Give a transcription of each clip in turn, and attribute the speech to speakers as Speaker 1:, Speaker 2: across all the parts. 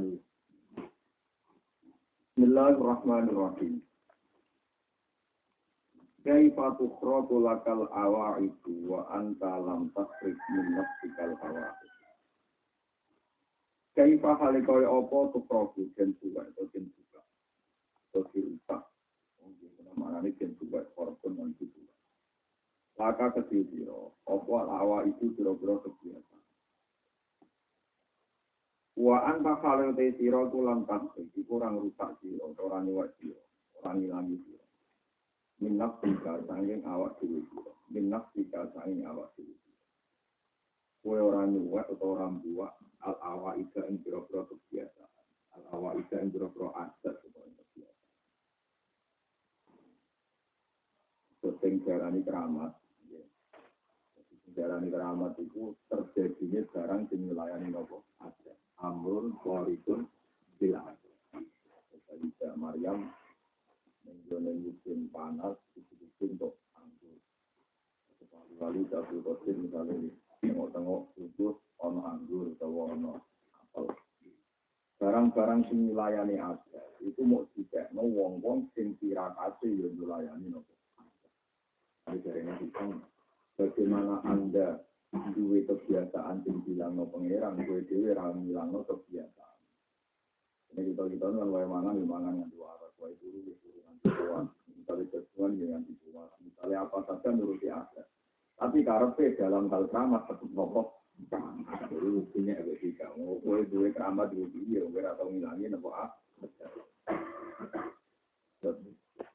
Speaker 1: Bani. Bismillahirrahmanirrahim. Kaifa tukhratu lakal awa'idu wa anta lam tasrik min nafsikal awa'id. Kaifa halikoy opo tukhratu jen suwa atau jen suwa. Atau dirusak. Mana ini jen suwa korban dan suwa. Laka kecil siro. Opo al itu biro-biro kebiasaan. Wa anta khalil te siro kulan tasrik. Kurang rusak siro. Orang niwak siro. Orang ngilangi siro minnak tiga sanging awak dhewe sira minnak tiga sanging awak dhewe kowe ora nyuwek utawa ora buak al awa ida ing pira-pira kebiasaan al awa ida ing pira-pira adat utawa kebiasaan sing darani keramat darani keramat itu terjadinya barang sing melayani nopo ada amrun qaridun bilang Sayyidah Maryam Menjone musim panas, itu untuk anggur. Lalu satu kosin misalnya tengok-tengok sudut ono anggur atau ono apel. Barang-barang sing milayani ada, itu mau tidak mau wong-wong sing tirakase yang milayani nopo. Jadi ini bagaimana anda duwe kebiasaan sing bilang no pangeran, dewe ram bilang no kebiasaan. Ini kita kita kan wae mangan, mangan yang dua arah, wae dulu, tuan, misalnya kesuan dengan tuan, misalnya apa saja nuruti ada. Tapi karpe dalam hal keramat tetap nopo Jadi buktinya ada tiga. Mau kue dua keramat dua dia, kue atau ngilangin nopo ah.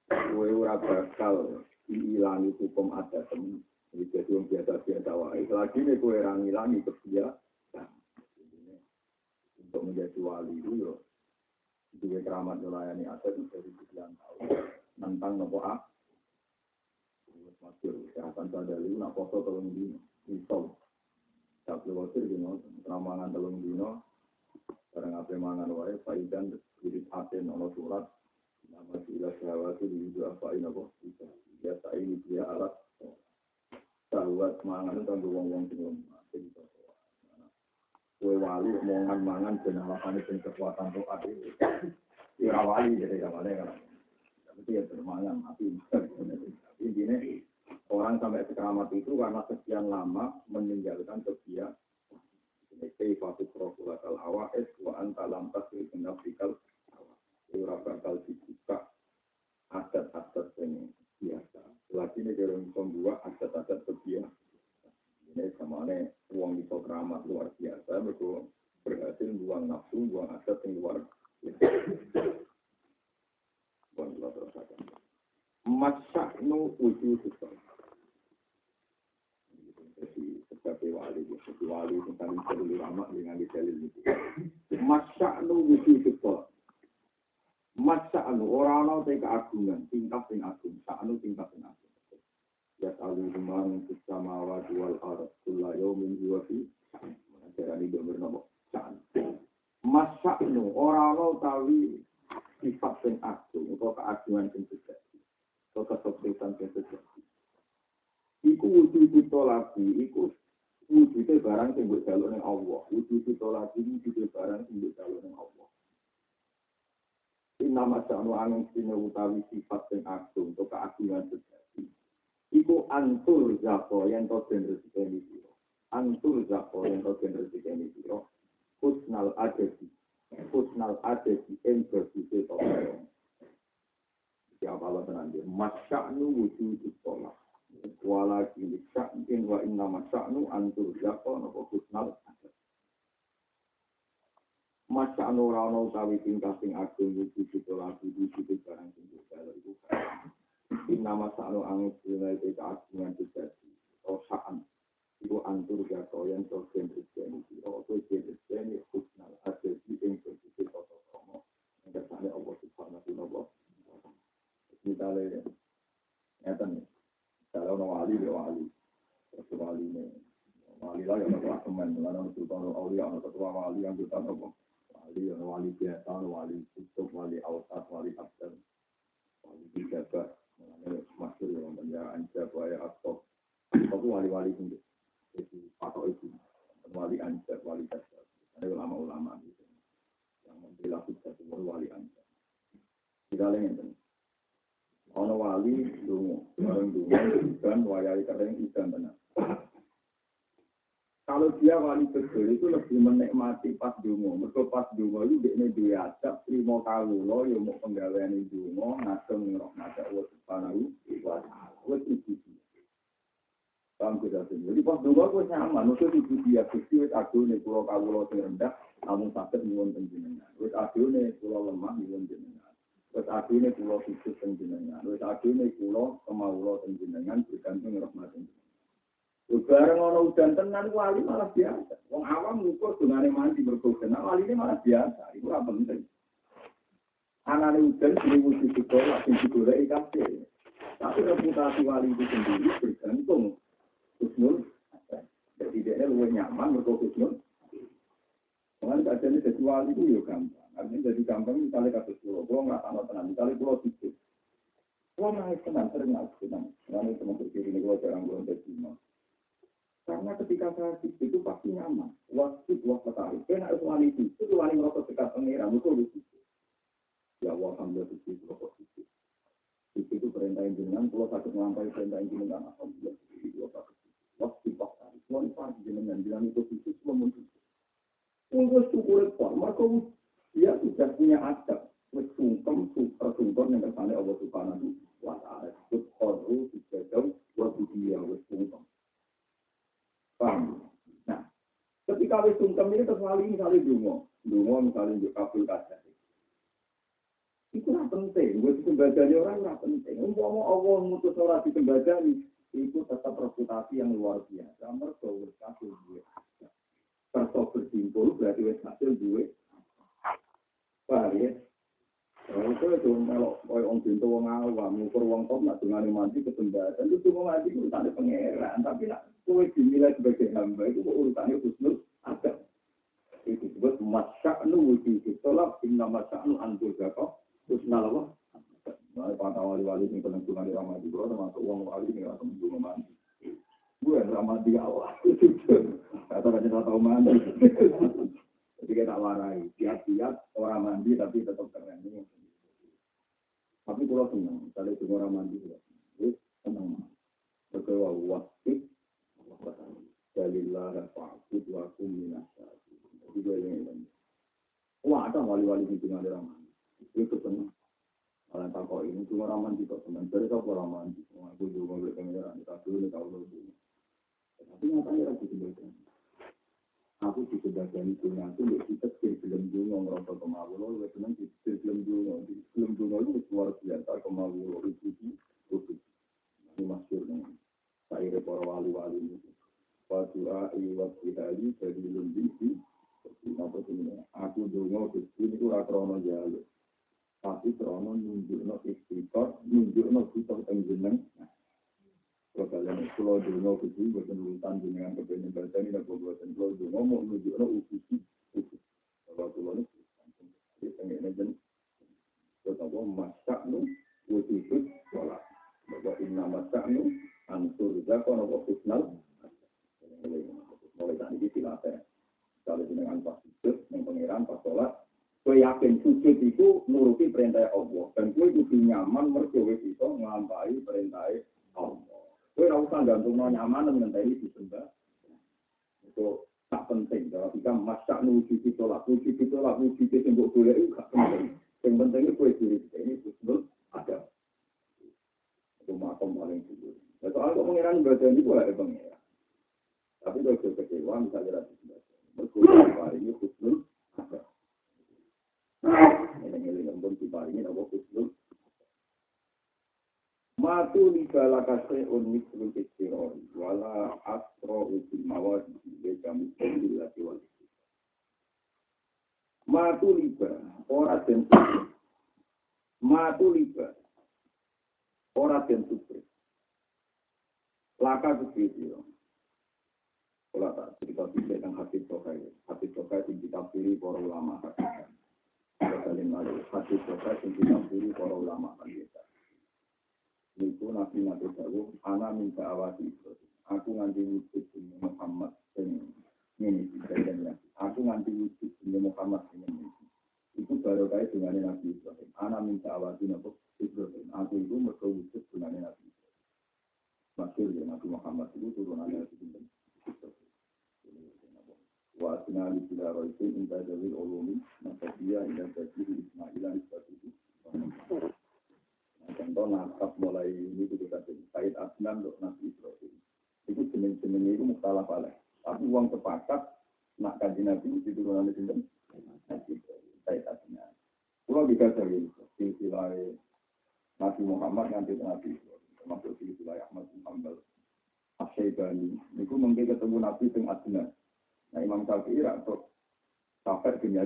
Speaker 1: Kue ora bakal hilangi hukum ada temen. Jadi yang biasa-biasa wae. Selagi ini kue rangilangi kebiasaan. Untuk menjadi wali itu Dua keramat melayani aset dari sekian tahun. Tentang nopo A. Masyur, kesehatan sadari, nak foto tolong dino. Misal. Tapi waktu dino, ramangan tolong dino. Barang apa mangan wae, faidan, diri aten, ono surat. Nama sila syahwati, di apa ini apa. Biasa ini dia alat. Syahwat mangan, tanggung wong-wong sing kue wali omongan mangan dan alasan itu kekuatan doa itu ya wali jadi mana kan. Tapi ya bermangan tapi intinya orang sampai sekeramat itu karena sekian lama meninggalkan kebiasaan Kaifa tukrofulat al awa'id wa anta lam tasri benafikal ora bakal dibuka. Adat-adat yang biasa. Lagi ini kalau membuat adat-adat kebiasaan ini sama nih uang di keramat luar biasa, mereka berhasil buang nafsu, buang aset yang luar biasa. Biasa. Masaknu wujud Jadi sebagai wali, sebagai wali tentang jalur lama dengan di jalur itu. Masaknu wujud itu. Masaknu orang-orang keagungan, tingkat yang agung, saknu tingkat yang agung. Yas'alu man fis samawati wal ard kulla yawmin huwa fi Mengajarani gambar nama Sa'an Masa'nu orang-orang tawi sifat yang agung atau keagungan yang sejati atau kesuksesan yang sejati Iku wujud itu lagi, iku wujudnya barang yang buat jalur yang Allah. Wujud itu lagi, wujudnya barang yang buat jalur yang Allah. Ini nama sa'nu angin sini utawi sifat yang agung atau keagungan sejati. Iku antur zako yang kau den rezeki siro. Antur zako yang kau den rezeki siro. Husnal adesi husnal adesi ing bersisi siapa lo tenang dia. Masya'nu wujud tolak wala kini wa inna masya'nu zako. Nopo adesi Masya'nu rano utawi tingkah sing agung wujud tolak wujud barang sing itu Inama sa'nu angin sila itu keagungan terjadi. Oh sa'an. Ibu antur gato yang terjen terjadi. Oh terjen terjadi khusnal. Ada di ing bersisi toto kromo. Kesannya Allah subhanahu wa ta'ala. Misalnya, nyata nih. Misalnya orang wali, dia wali. Terus wali ini. Wali lah yang ada teman. Lalu sultan awliya, ada ketua wali yang kita nopo wali, ono wali biasa, wali kutub, wali ausat, wali abdan, wali bijabat, mengenai masyur yang penjaraan jabwa wali asok, itu wali-wali itu, itu patok itu, wali anjab, wali dasar, ada ulama-ulama gitu, yang membela kita semua wali anjab. Kita lihat ini, ono wali dungu, orang dungu, ikan, wayai kering, ikan benar. Dia wali betul itu lebih menikmati pas dungo. Mereka pas dungo itu dia diajak lima kawulo yang mau penggawean dungo, ngasem ngerok ngajak wa subhanahu wa ta'ala. Wes itu Paham kita Jadi pas dungo aku nyaman, maksud itu dia gusti wes aku nih pulau kawulo sing rendah, namun sakit nyuwun penjenengan. Wes aku nih pulau lemah nyuwun penjenengan. Wes aku nih pulau sukses penjenengan. Wes aku nih pulau kemaulo penjenengan bergantung rahmat penjenengan. Bareng ono udan tenan wali malah biasa. Wong awam ngukur dungane mandi mergo wali ini malah biasa. Itu ora penting. Anane udan sing wujud itu sing digoleki kabeh. Tapi reputasi wali itu sendiri bergantung Husnul. Jadi dia luwih nyaman mergo Husnul. Mengenai kajian jadi wali itu ya gampang. Artinya jadi gampang misalnya kasus pulau. Pulau nggak tahu tenang. Misalnya pulau itu. Pulau nangis tenang, sering nangis tenang. Karena teman berkiri ini kalau jarang belum jadi Karena ketika saya itu pasti nyaman. Waktu dua petari. Kena itu wali itu. Itu wali merokok dekat pengira. Itu. Ya Allah, alhamdulillah itu rokok itu. Itu itu perintah jenengan. Kalau sakit melampai perintah jenengan. Alhamdulillah itu dua sakit. Waktu petari. Wali pagi jenengan. Bilang itu itu semua muncul. Tunggu syukur itu. Maka dia sudah punya adab. Wis sungkem super sungkem yang kersane Allah Subhanahu wa taala. Itu qadru dijajau wa budiya wis sungkem. Paham? Nah, ketika wis sungkem ini terus wali misalnya dungo, dungo misalnya juga kabul kaca. Itu lah penting, gue sembadani orang lah penting. Umpama Allah mutus orang di sembadani, itu tetap reputasi yang luar biasa. Mereka wis kabul duwe. Kerto bersimpul berarti wis hasil duwe Paham ya? Itu itu kau orang pintu wong awam, ngukur wong top nak dengan mandi kesempatan itu cuma mandi itu urusan pangeran. Tapi nak kau dinilai sebagai hamba itu urusannya khusus ada. Itu disebut masya'nu wujud tolak inna masya'nu antul jaka husnal Allah. Nah, para wali-wali yang penentuan di Ramadhan itu termasuk uang wali yang akan menunggu mandi. Gue Ramadhan awal. Kata-kata tahu mandi. Jadi kita warai, tiap-tiap orang mandi tapi tetap keren. Tapi kalau senang, misalnya itu orang mandi senang. Berkewa waktu, Dalillah fa'bud wa kum minasyati. Jadi gue ini. Wah, ada wali-wali di tengah orang mandi. Itu senang. Kalian takut ini cuma kok senang. Jadi kau mandi. Aku juga mau beli pengeran. Tapi ini kau dulu. Tapi aku tidak aku di sebagian itu nanti kita di film dungo ngerasa lo seneng di film dungo di film dungo itu luar biasa kemauan lo itu itu ini masyur nih saya para wali-wali itu Wadua iwat kihali jadi lebih di apa ini? Aku dungo sini itu rakrono jalur tapi krono nunjuk no istiqor nunjuk no kita tenggelam kalau kalian kalau dulu kudu buatan urutan dengan kepengen baca ini dan buatan kalau dulu mau menuju no ukusi nyaman mergawe itu ngelampai perintah Allah. Kue ora usah gantung nyaman ngenteni disembah. Itu tak penting. Kalau kita masak nuju ditolak, nuju ditolak, nuju ditembok boleh itu gak penting. Yang penting itu kue diri ini betul ada. Itu makom paling dulu. Nah, soal kok mengiran badan itu lah pengiran. Tapi kalau kita kecewa, misalnya rasa sudah. Berkurang hari ini khusus ada. Ini yang pun di ini apa khusus Matu libala kasih unik sebelum istiroi, wala astro ubil mawad di kami sendiri lagi wali. Matu liba, ora dan Matu liba, ora dan supri. Laka kepikiran. Kalau tak cerita bisa yang hati sokai, hati sokai yang kita pilih para ulama hakikat. Kalau lalu hati sokai yang kita pilih para ulama hakikat. Niku nabi nabi jauh, anak minta awasi Aku nganti wujud ini Muhammad ini ini ya. Aku nganti wujud ini Muhammad ini. Itu baru kait dengan Nabi Ibrahim. Anak minta awasi nabi adna li bila roisin inta jawil ulumi ila jadi Ismaila nisbatuhu Nah, contoh mulai ini itu kita Said untuk Nabi Ibrahim. Itu itu mukhtalaf alaih tapi uang sepakat nak kaji Nabi itu itu Nabi Ibrahim Said Adnan. Pulau Muhammad nanti Nabi Ibrahim termasuk Ahmad bin itu mungkin ketemu Nabi Nah Imam Syafi'i atau Safir bin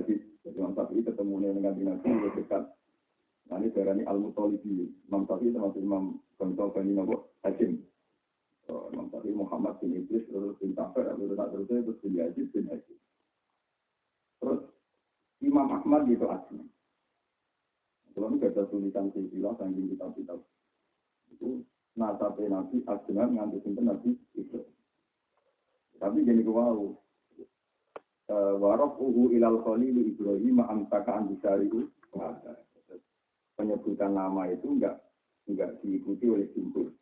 Speaker 1: Imam Syafi'i ketemu dengan Nabi yang dekat Nah ini darah Al-Mutalibi. Imam Syafi'i termasuk Imam Gonto Bani Nabi Hakim. So, Imam Syafi'i Muhammad bin Idris, terus bin Safir, terus tak terusnya, terus bin Yazid bin Hakim. Terus Imam Ahmad gitu asli. Kalau ini ada tulisan silsilah, saking kitab-kitab. Itu nasabe Nabi Asnan nganti sinten Nabi Ibrahim. Tapi jadi kewau. Warofuhu ilal khalil Ibrahim amtaka andisarihu. Penyebutan nama itu enggak enggak diikuti oleh jumhur.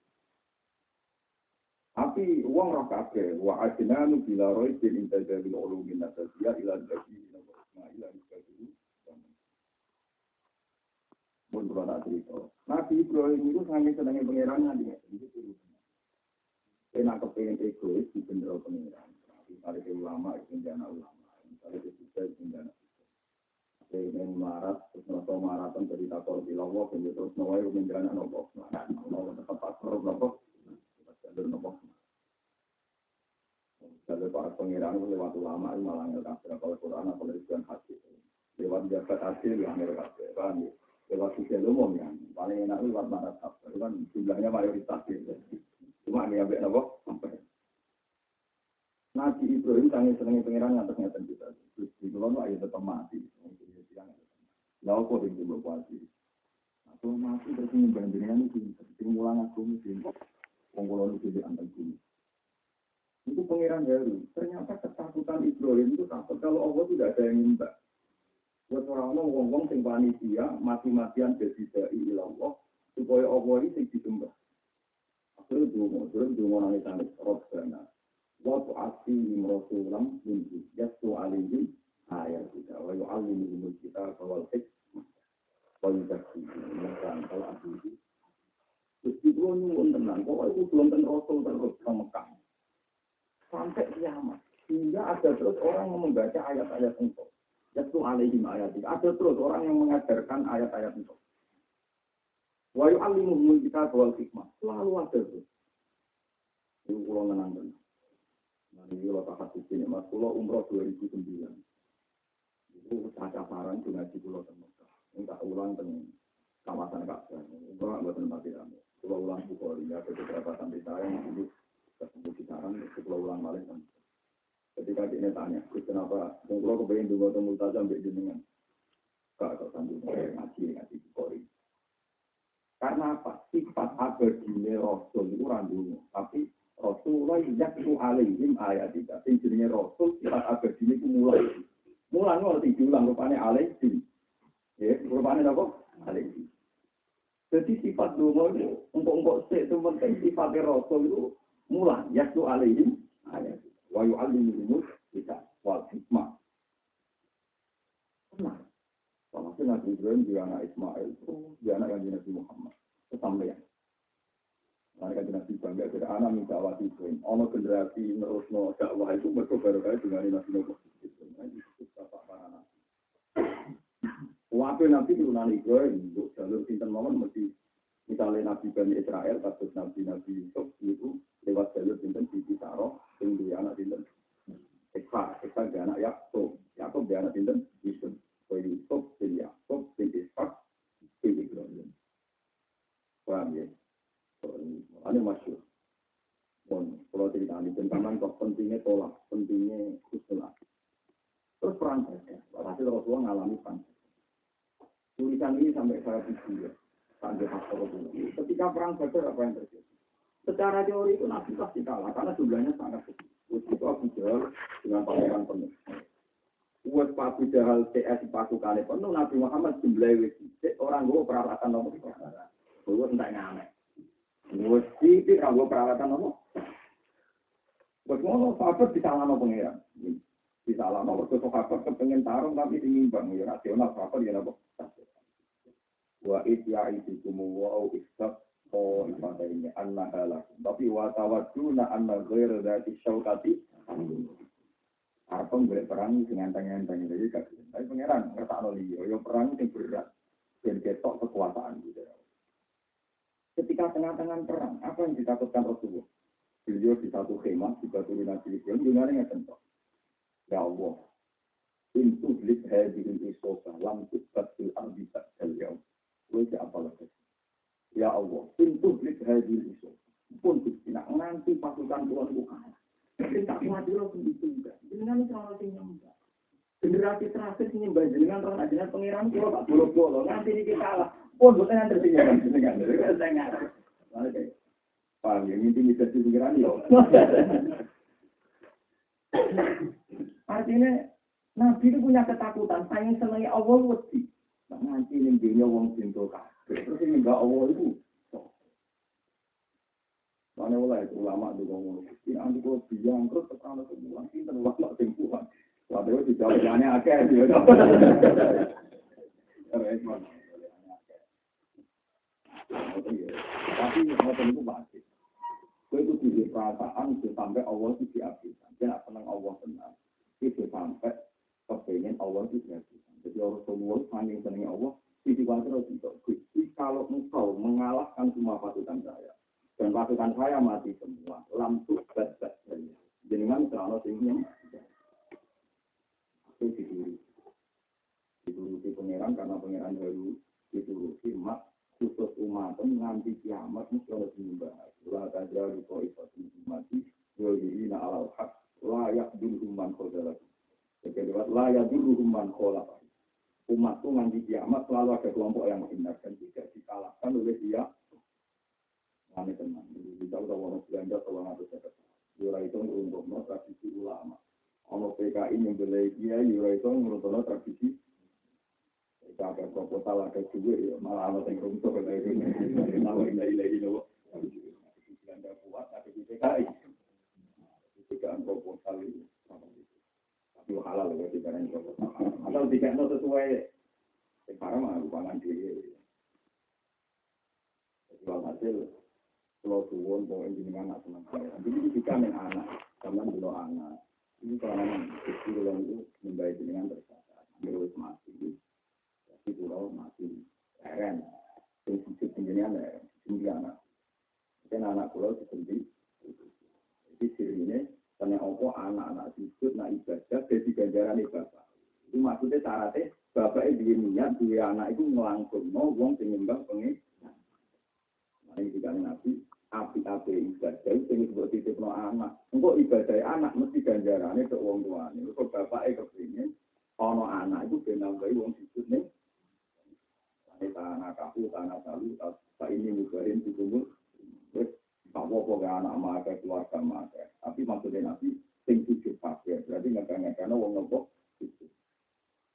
Speaker 1: Tapi uang roh kabeh wa ajnanu bila roy bin intajabil ulumin nasabiyah ila jadi Ibrahim. Pun tak cerita. Nabi Ibrahim itu sangat senangnya pangeran nanti. Enak kepengen egois di bendera pangeran. Misalnya ke ulama, itu menjana ulama. Misalnya itu menjana sukses. Pengen marat, terus merasa maratan dari takor di lawa, kemudian terus nawai menjana nopo. Nah, mau tetap pastor nopo. Jalur nopo. Jalur para pangeran itu lewat ulama, itu malah kafir. Kalau Quran, kalau Islam hadis. Lewat jabat hasil, yang kafir. Paham ya? Lewat sisi umum yang paling enak lewat marat kafir. Kan jumlahnya mayoritas. Ya. Cuma ini yang nopo. Sampai. Nabi Ibrahim sangat senengnya pengiran yang ternyata kita. Terus di kulon ayat tetap mati. Lalu kok di dulu kuasi. Aku mati terus nyumbang jenengan itu. Terus mulang aku mungkin. Pengkulon itu di antar bumi. Itu pengiran baru. Ternyata ketakutan Ibrahim itu takut kalau Allah tidak ada yang nyembah. Buat orang-orang ngomong sing panitia mati-matian jadi dai ilallah supaya Allah ini sing disembah. Akhirnya dungo, terus dungo nangis-nangis. Robbana, waktu asihim rasulam minhum yastu alihim ayat kita. Wa yu'allimuhum kita kawal hikmah. Wa yuzakkihim makan kalau asihim terus itu nyuwun tenang kok itu belum ten rasul terus ke Mekah. Sampai kiamat. Hingga ada terus orang yang membaca ayat-ayat itu yastu alihim ayat ada terus orang yang mengajarkan ayat-ayat itu wa yu'allimuhum kita kawal hikmah. Selalu ada terus. Itu pulau tenang tenang Ini kalau tak kasih sini, mas, pulau umroh 2009. Itu caca parang di pulau Tengah. Ini tak ulang tentang kawasan Ka'bah. Umroh nggak tempat tidak. Pulau ulang Bukhari, ya, beberapa sampai saya yang dulu ketemu di sarang, pulau ulang balik. Kan. Ketika dia tanya, kenapa pulau kepengen dua temu tajam sampai jenengan? Kok sambil ngaji, ngaji Bukhari. Karena apa? Sifat abadi Rasul itu randungu. Tapi Rasulullah yaktu alaihim ayat kita. Sing jenenge Rasul sifat abadi ini mulai. Mulai ngerti diulang rupanya alaihim. Ya, rupanya apa? Alaihim. Jadi sifat dungo itu untuk-untuk sik itu penting sifat Rasul itu mulai yaktu alaihim ayat. Wa yu'allimuhum kita wal hikmah. Nah, Walhasil Nabi Ibrahim juga anak Ismail, dia anak yang Nabi Muhammad. Kesampaian. Mereka kan nabi bangga dari anak minta awati Ibrahim. Ono generasi terus no dakwah itu mereka baru kali dengan Itu bapak para anak. Waktu nabi turunan Ibrahim untuk jalur sinten mawon mesti misalnya nabi Bani Israel kasus nabi Nabi Yusuf itu lewat jalur sinten di Taro yang dia anak sinten. Eksa, Eksa dia anak Yakub, Yakub dia anak sinten Yusuf. Kau Yusuf Yakub bin Ishak bin Ibrahim. Paham ya? Ini masyur. Pun, kalau cerita ini, tentang kok pentingnya tolak, pentingnya khusnul Terus perang saja. Hasil Rasulullah ngalami perang. Tulisan ini sampai saya ya. Sampai hafal dulu. Ketika perang Badar apa yang terjadi? Secara teori itu Nabi pasti kalah karena jumlahnya sangat kecil. Itu Abu Jahal dengan pasukan penuh. Buat Abu Jahal CS pasukannya penuh, Nabi Muhammad jumlahnya orang gue peralatan nomor Gue entah ngamek. Wes iki kanggo perawatan apa? Wes ngono sahabat disalahno pangeran. Di salah nomor ke sahabat kepengen tarung tapi dimimbang ya rasional sahabat ya napa. Wa itya itu wa istab Oh, ibadah ini anna halakum. Tapi wa tawaduna anna dari syaukati. Apa boleh perang dengan tangan-tangan jadi. Tapi pangeran ngerti liyo, yo perang yang berat dan ketok kekuasaan. Ketika tengah-tengah perang, apa yang ditakutkan Rasulullah? Beliau di satu khemah, di batu Nabi Ibrahim, dengar yang tentu. Ya Allah, pintu blik hadirin isoka, lam tukat fil ardi tak yaum. Gue apa lagi? Ya Allah, pintu blik hadir itu. Pun tidak nanti pasukan Tuhan kalah. Tapi tak mati lo pun juga. Cara yang nyembah. Generasi terakhir sih nyembah dengan orang aja pangeran kalau tak bolo bolo nanti ini kita kalah. Pun bukan yang tertinggal dengan dengan dengan. Paham ya, ini bisa pikiran yo. Artinya Nabi itu punya ketakutan, sayang senangnya Allah wedi. Nanti ini dia wong cinta Terus ini enggak Allah itu. Mana itu ulama juga ngomong, ini anti kalau biang terus terkena semua, ini terlalu lama tempuhan. Waduh, di jawabannya akeh, dia Tapi ngotot itu pasti. Kau itu di perasaan sampai Allah itu diabdikan. Dia senang Allah benar. Itu sampai kepengen Allah itu diabdikan. Jadi semua saking senang Allah, Sisi Wajar itu Gusti kalau engkau mengalahkan semua pasukan saya dan pasukan saya mati semua, lampu bas-bas saya. Jenengan selama tinggi itu dituruti. Dituruti pangeran karena pangeran baru dituruti mak khusus umat nganti kiamat mesti harus menyembah. La tajaru kau ifatin umati na alal haq layak dulu man khodalah. Kedua, layak dulu man khodalah umat itu nanti kiamat selalu ada kelompok yang menghindar dan tidak dikalahkan oleh dia. Mana tenang, kita udah mau belanja kalau nggak bisa Yura itu untuk tradisi ulama. Ono PKI yang beli dia, Yura itu menurut tradisi. Ada proposal ada juga ya, malah ada yang runtuh ada itu. Nama ini lagi loh. Belanja kuat ada di PKI. Ketika proposal itu itu halal ya tidak yang atau tidak itu sesuai sekarang mah pangan diri jual hasil kalau suwon mau jenengan anak senang jadi jika yang anak karena dulu anak. Ini kalau yang itu membaik dengan tercatat terus mati jadi pulau mati keren terus hidup jenengan ya tinggi anak dan anak pulau sendiri jadi cirinya karena opo anak-anak sujud, nak ibadah, jadi ganjaran bapak. Itu maksudnya syaratnya, bapak itu niat, dua anak itu ngelangsung, mau wong penyembah pengen. Nah ini juga nabi, api-api ibadah, itu ini sebut titip no anak. Engkau ibadah anak, mesti ganjarannya ke wong tua. Ini kok bapak itu kepingin, ono anak itu benar bayi wong sujud nih. Ini tanah kaku, tanah salu, tak ini mubahin, itu Tak apa ke anak maka keluarga maka. Tapi maksudnya nabi sing sujud kabeh. Berarti ngekang-ngekang wong nopo.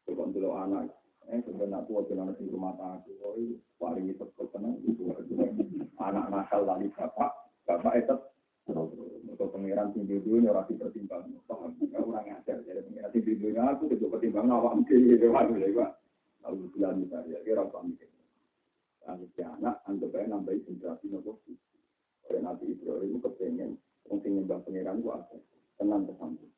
Speaker 1: Coba dulu anak. Eh sebenarnya aku waktu nanti rumah tangga. Oh itu paling itu tenang itu anak nakal lagi bapak. Bapak itu untuk pengiran tinggi dulu orang dipertimbang paham orang ngajar jadi pengiran tinggi dulu aku itu pertimbang awak mungkin gitu waduh ya pak lalu bilang misalnya kira apa mikir anak anggap aja nambahin generasi nopo oleh Nabi Ibrahim kepengen mungkin nyembah pengiran itu ada tenang ke samping.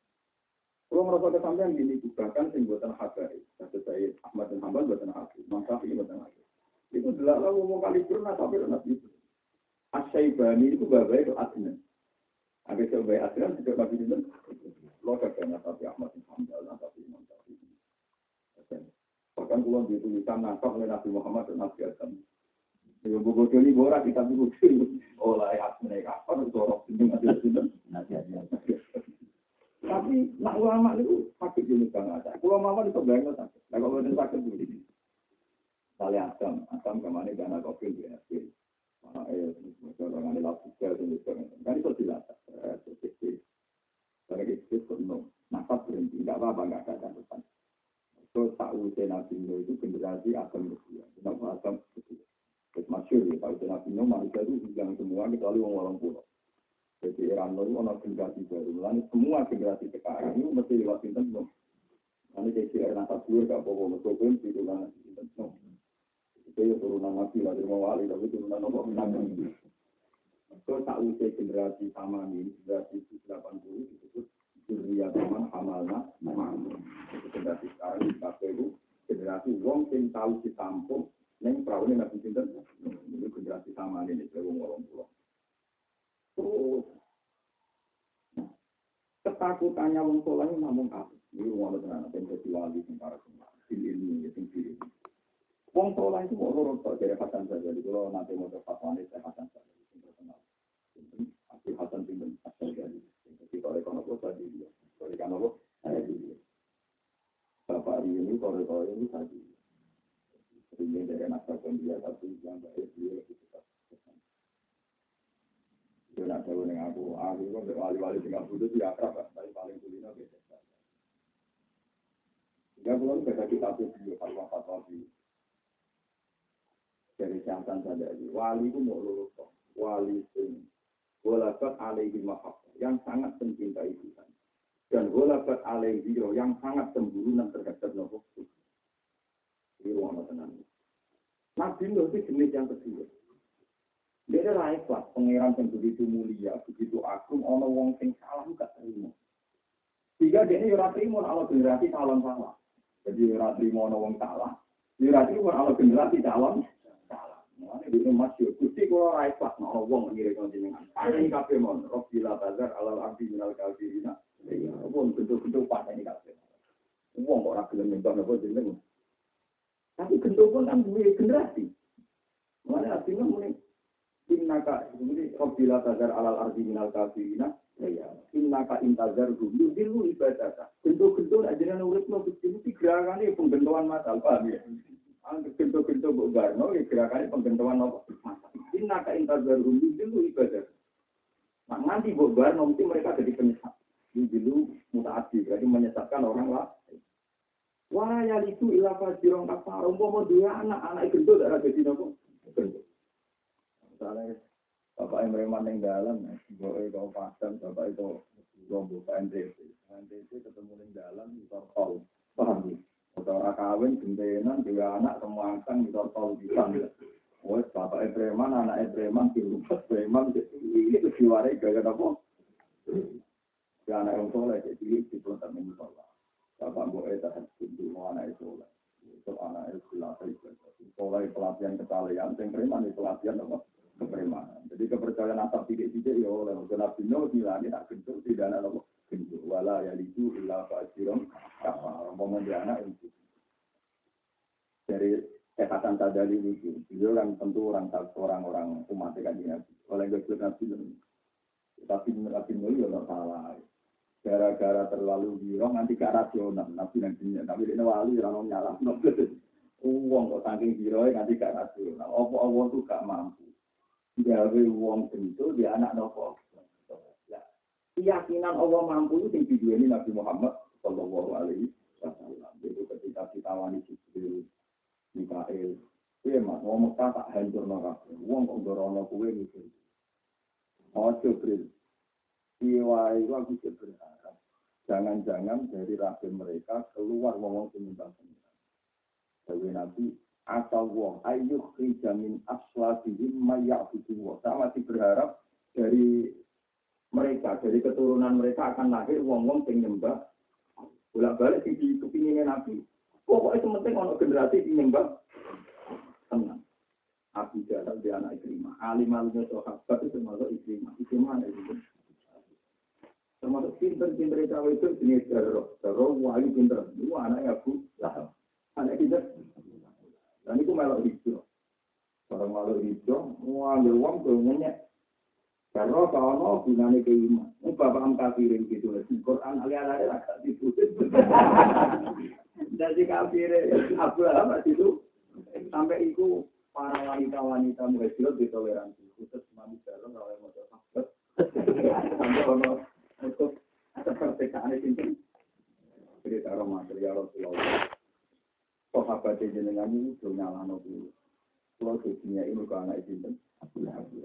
Speaker 1: Kalau merasa kesampaian gini bahkan sing buatan habari, kata saya Ahmad bin Hambal buatan habari, Imam Syafi'i buatan habari. Itu adalah lalu mau kali pernah tapi Nabi itu. Asyaibani itu babai itu Adnan. Ada sebagai Adnan juga Nabi itu. Lo katanya tapi Ahmad bin Hambal, tapi Imam Syafi'i. Bahkan kalau dituliskan nasab oleh Nabi Muhammad dan Nabi Adam. Ya buku ini borak kita Olah ya mereka apa itu orang sini ada sini. Tapi nak ulama itu sakit jenis bang ada. Kalau mama itu bayang sakit. Nah kalau itu sakit begini. Kali asam, asam ke mana dana kopi di hasil. Mana eh, orang ada dan sebagainya. Kan itu. Karena itu. Nafas berhenti, nggak apa-apa, nggak ada catatan. Terus tak usai nabi itu generasi akan berkuah. Kenapa akan berkuah? Terus masyur ya, kalau Nabi Nuh manusia itu hilang semua kecuali orang orang pulau. Jadi era nol itu generasi baru. Lalu semua generasi sekarang itu mesti lewat sinten no. Lalu jadi era nasa dur gak apa-apa. Mesti pun itu kan sinten no. Itu ya turunan nabi lah, dari wali tapi turunan. Itu usai generasi sama ini, generasi 80 disebut Surya Taman Hamalna generasi sekarang di KPU, generasi wong sing tahu ditampung, neng perahu ini nabi sinten. Itu generasi sama ini, dari wong orang pulau. Terus ketakutannya wong soleh ini namun apa? Ini rumah tenan yang jadi wali sing para semua. Sil ilmu ya sil. Wong soleh itu mau kok dari Hasan saja. Jadi kalau nanti mau dapat wanita saya Hasan saja. Sing terkenal. Abdul Hasan bin Asal jadi. Jadi kalau ekonomi apa tadi dia. Kalau ekonomi apa saya dia. Ini kalau kalau ini tadi. Seringnya dari anak dia tapi yang baik dia lebih cepat. Yo nak tahu ning aku, aku kok wali-wali sing aku itu akrab, tapi paling kulino beda. Ya belum beda kita tuh video fatwa-fatwa di dari syaitan saja di wali itu mau lulus kok. Wali sing walakat alaihi mahabbah yang sangat mencintai Tuhan. Dan walakat alaihi yang sangat cemburu dan terhadap nopo. Ini ruang tenang. Nabi Nuh itu jenis yang kedua. Dia ora ikhlas, pangeran yang begitu mulia, begitu agung, ono wong sing salah gak terima. Sehingga dia ini ora terima kalau generasi calon salah. Jadi ora terima ono wong salah. Ora terima kalau generasi calon salah. Itu masih Gusti kula ora ikhlas ono wong ngiring jenengan. Ada ini kabeh mon, Rabbila bazar alal abdi minal kafirina. Ya, wong bentuk-bentuk pas ini kabeh. Wong kok ora gelem nyembah napa jenengan. Tapi bentuk pun kan duwe generasi. Mulane artinya mulai innaka ini Rabbila tazar alal ardi minal kafirina ya innaka intazar dulu dulu ibadah bentuk-bentuk ajaran urip mau bukti gerakannya pembentuan masal paham ya? Bentuk-bentuk Mbok Barno ya gerakannya pembentuan apa? Masal. Innaka intazar dulu dulu ibadah nah nanti Mbok Barno mesti mereka jadi penyesat dulu mutaati berarti menyesatkan orang lah Wah ya itu ilah fajirong kafar umpama dua anak anak gendut ada jadi nopo misalnya bapak yang preman yang dalam, bapak itu pasang, bapak itu lombok NTT, NTT ketemu yang dalam di tol, paham ya? Saudara kawin, gentenan, dua anak, semua angkang di tol di sana. Wes bapak preman, anak preman, di rumah preman, ini tuh diwarai gaya apa? Ya anak yang soleh, jadi di pelontar minggu soleh. Bapak Eda di mau anak soleh. Itu anak itu dilatih. Soleh pelatihan kesalahan, yang preman itu pelatihan apa? kepremanan. Jadi kepercayaan asal tidak-tidak ya oleh Nabi Nuh bilangin tak gentur tidak ada apa gentur. Wala ya itu ilah fasirom kafar. Pemuda anak itu. Dari kekatan tadali itu, beliau kan tentu orang orang-orang umat Nabi. Oleh Nabi Nabi tapi Nabi Nuh ya tidak salah. Gara-gara terlalu birong nanti gak rasional. Nabi nanti Nabi ini wali orang nyala. Uang kok saking biroi nanti gak rasional. Apa-apa itu gak mampu gawe wong tentu dia anak nopo. Ya. Keyakinan Allah mampu itu yang ini Nabi Muhammad Shallallahu Alaihi Wasallam. Itu ketika kita wani Jibril, Mikael, Iya mas, Mekah tak hancur nolak. Wong kok dorono kue gitu. Oh Jibril, Iya itu aku berharap. Jangan-jangan dari rahim mereka keluar ngomong penyembah penyembah. Jadi Nabi, asal wong ayu jamin aslabihim mayyabudu wa. Saya masih berharap dari mereka, dari keturunan mereka akan lahir wong-wong yang nyembah. Bolak-balik di kepinginnya Nabi. Pokoknya sementing ono generasi yang nyembah. Tenang. Abu Jahal di anak Ikrimah. Alim alimnya sahabat itu termasuk Ikrimah. Ikrimah anak itu. Termasuk pinter-pinter cawe itu jenis Darroh. Darroh wali pinter. Itu anaknya Abu Lahab. Anak kita dan itu melok hijau. Kalau melok hijau, mau ambil uang tuh. Karena kalau gunanya ke iman. Ini bapak am kafirin gitu. Quran alih-alih agak diputus. Jadi kafirin Abu Lahab itu sampai itu para wanita-wanita muhajirah ditoleransi. Khusus mami dalam kalau yang mau. Sampai kalau untuk kemerdekaan itu. Cerita Ramadan ya Rasulullah sahabat jenengan ini sudah nyalano dulu. Kalau dunia ini ke anak itu Nabi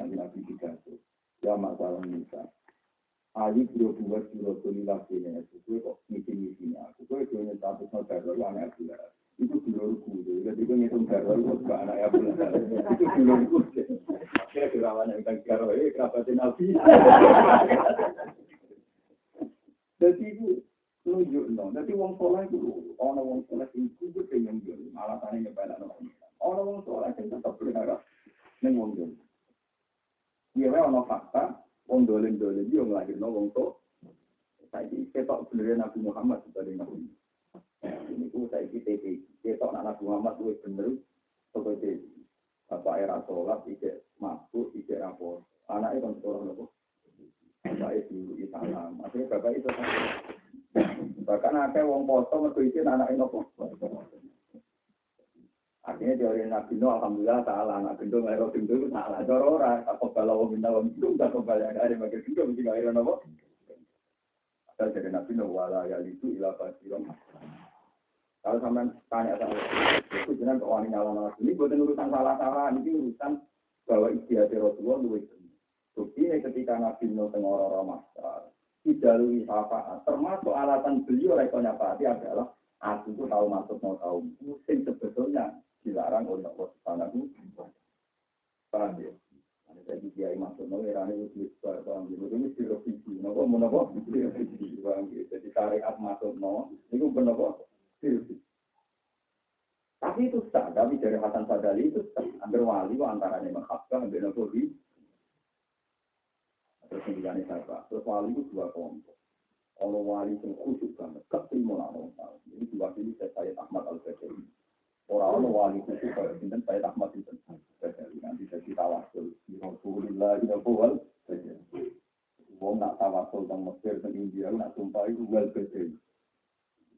Speaker 1: Nabi Nabi tiga itu. Ya masalah Nisa. Ayu biro buat biro tulilah sini. Itu kok kok itu yang satu sama teror yang aku Itu biro kudu. Jadi itu ngitung teror itu gak anak ya Itu biro kudu. Akhirnya kerawan yang tentang teror ini kerabatin nabi. Jadi itu nunjuk no. Jadi wong soleh itu orang wong soleh itu gue pengen jual. Alasannya nyebalan orang. Orang wong soleh itu tetap berharap neng wong jual. Iya, ono fakta Wong dolim-dolim yo nglahirno wong tok. Saiki ketok bener Nabi Muhammad sebagai Nabi. Ini ku saiki TP. Ketok Nabi Muhammad kuwi bener sebagai Bapak era sholat, ijek masuk, ijek rapor. Anaknya kan sekolah nopo. Bapak itu salam. Akhirnya bapak itu Bahkan ada wong foto mergo izin anaknya nopo. Artinya teori Nabi Nuh, Alhamdulillah, salah. Anak gendong, air gendong itu salah. Cara orang, tak kebal Allah minta wong gendong, tak kebal yang ada makin gendong, mesti air apa? Ada dari Nabi Nuh, wala ya itu ilah basirom. Kalau sampai tanya sama itu jangan kok wani nyala Ini bukan urusan salah-salah, ini urusan bahwa istiadat Rasulullah luwih Bukti ini ketika Nabi Nuh masyarakat, tidak luwih syafaat, termasuk alasan beliau rekonya Pati adalah aku tuh tahu masuk mau tahu musim sebetulnya dilarang oleh Allah Subhanahu Paham ya? Dia masuk mau era ini wis paham ya? Ini direvisi, nopo mau nopo direvisi, paham ya? Jadi syariat masuk mau, itu benar Tapi itu sah, tapi dari Hasan Sadali itu sah. Ambil wali, antaranya menghabkan, ambil nopo di Terus yang siapa? Terus wali itu dua kelompok. Kalau wali itu khusus banget, ketimur Ini dua kali saya Ahmad Al-Badri. Orang orang wali itu kalau sinten saya rahmat itu nanti jadi tawasul. Rasulullah tidak buat. Wong nak tawasul tentang Mesir tentang India nak sumpah itu well betul.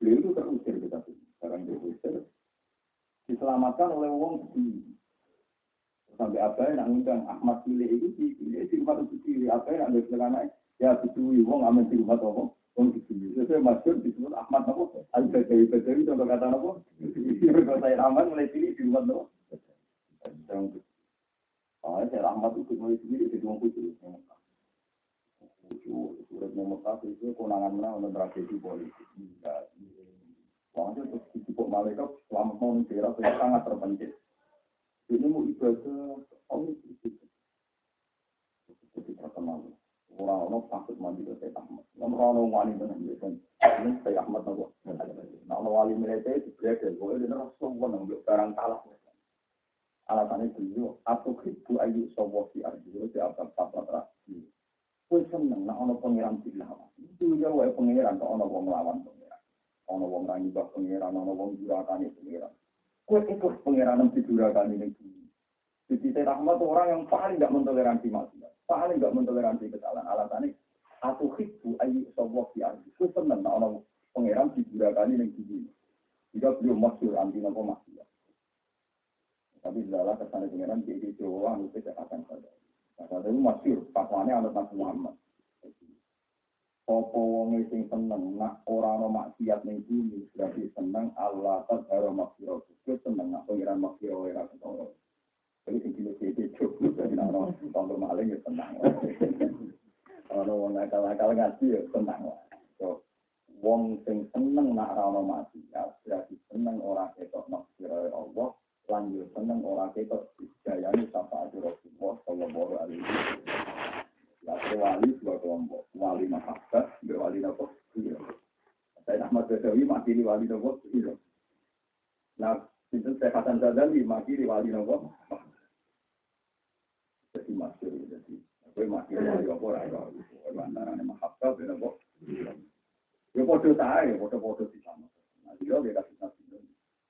Speaker 1: Beliau itu terusir kita sekarang terusir. Diselamatkan oleh wong di sampai apa yang ngundang Ahmad pilih itu di di rumah itu pilih apa yang ada sekarang ya tujuh wong amin di rumah toko Wong di sini, saya masyur disebut Ahmad Nopo, Al Badawi Badawi contoh kata Nopo, kalau saya Rahman mulai sini di rumah Nopo. Ah, saya Rahmat itu mulai sini di rumah kucu. Kucu, surat Mekah itu konangan menang tragedi politik. Soalnya terus disebut malaikat selama negara sangat terpencil. Ini mau ibadah, Allah itu. Jadi terkenal. Orang-orang takut mandi ke Syekh Ahmad. Orang-orang wali benar biasa. Ini Syekh Ahmad nopo. Nah, orang wali militer itu berada. Boleh dia rasa pun ngambil barang kalah. Alasannya beliau, atau kribu ayu sobo si. Itu apa apa terakhir. Kue seneng, nah ono pengiran dilawan. Itu ya wae pengiran, tak ono wong lawan pengiran. Ono wong rangi bak pengiran, ono wong jurakani pengiran. Kue ikut pengiran yang dijurakani ini. Syekh Ahmad orang yang paling tidak mentoleransi maksiat paling nggak mentoleransi kesalahan. Alasannya, aku hibu ayu sawah di arti. Itu seneng, orang pangeran digunakan yang gini. Jika beliau masyur anti nopo maksiat. Tapi adalah kesan pangeran jadi Jawa anu kesehatan saja. Nah, itu masyur, fatwanya anak Nabi Muhammad. Apa wong sing seneng nak ora ana maksiat ning bumi berarti seneng Allah tadzara maksiat. Seneng nak pangeran maksiat ora ketara. Jadi sing dino iki cukup dari nang tonggo maling ya tenang. Ono wong nakal-nakal ngaji ya tenang So wong sing seneng nak ora mati ya berarti seneng ora ketok maksira Allah lan yo seneng ora ketok dayane sapa Rasulullah sallallahu alaihi wasallam. Ya wali dua kelompok, wali mahabbah, wali nopo iya. Saya Ahmad Badawi makili wali nopo iya. Nah, itu saya Hasan Zadali makili wali nopo jadi masyur jadi gue masih wali apa ora ora antara ne mahabbah ben apa ya padha sae padha-padha di sana. Nah dia dia kasih nasi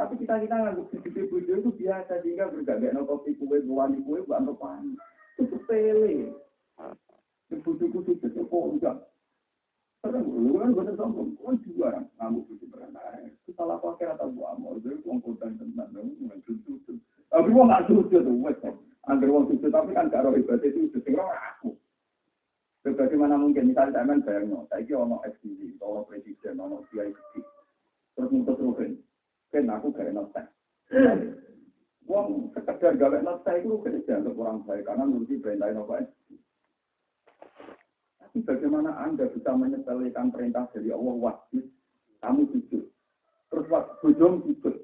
Speaker 1: Tapi kita kita ngangguk sujud video itu biasa sehingga bergabung nopo kue buani kue buat apa? Itu sepele. Bujuku sujud itu kok enggak. Karena dulu kan gue sombong, gue juga orang ngamuk sujud berenang. Itu salah pakai atau buat amal, jadi gue ngkodan tentang dong, nggak sujud. Tapi gue nggak sujud tuh, wes. Angger wong sujud tapi kan gak ibadah itu sujud aku. Bagaimana mungkin misalnya saya main bayang, saya kira ono SPV, ono presiden, ono kiai terus nuntut rugen kan aku gak enak teh. Wong sekedar gawe nota itu kan dianggap orang baik karena nuruti perintah apa Tapi bagaimana Anda bisa menyelesaikan perintah dari Allah wajib kamu jujur. Terus bujung jujur.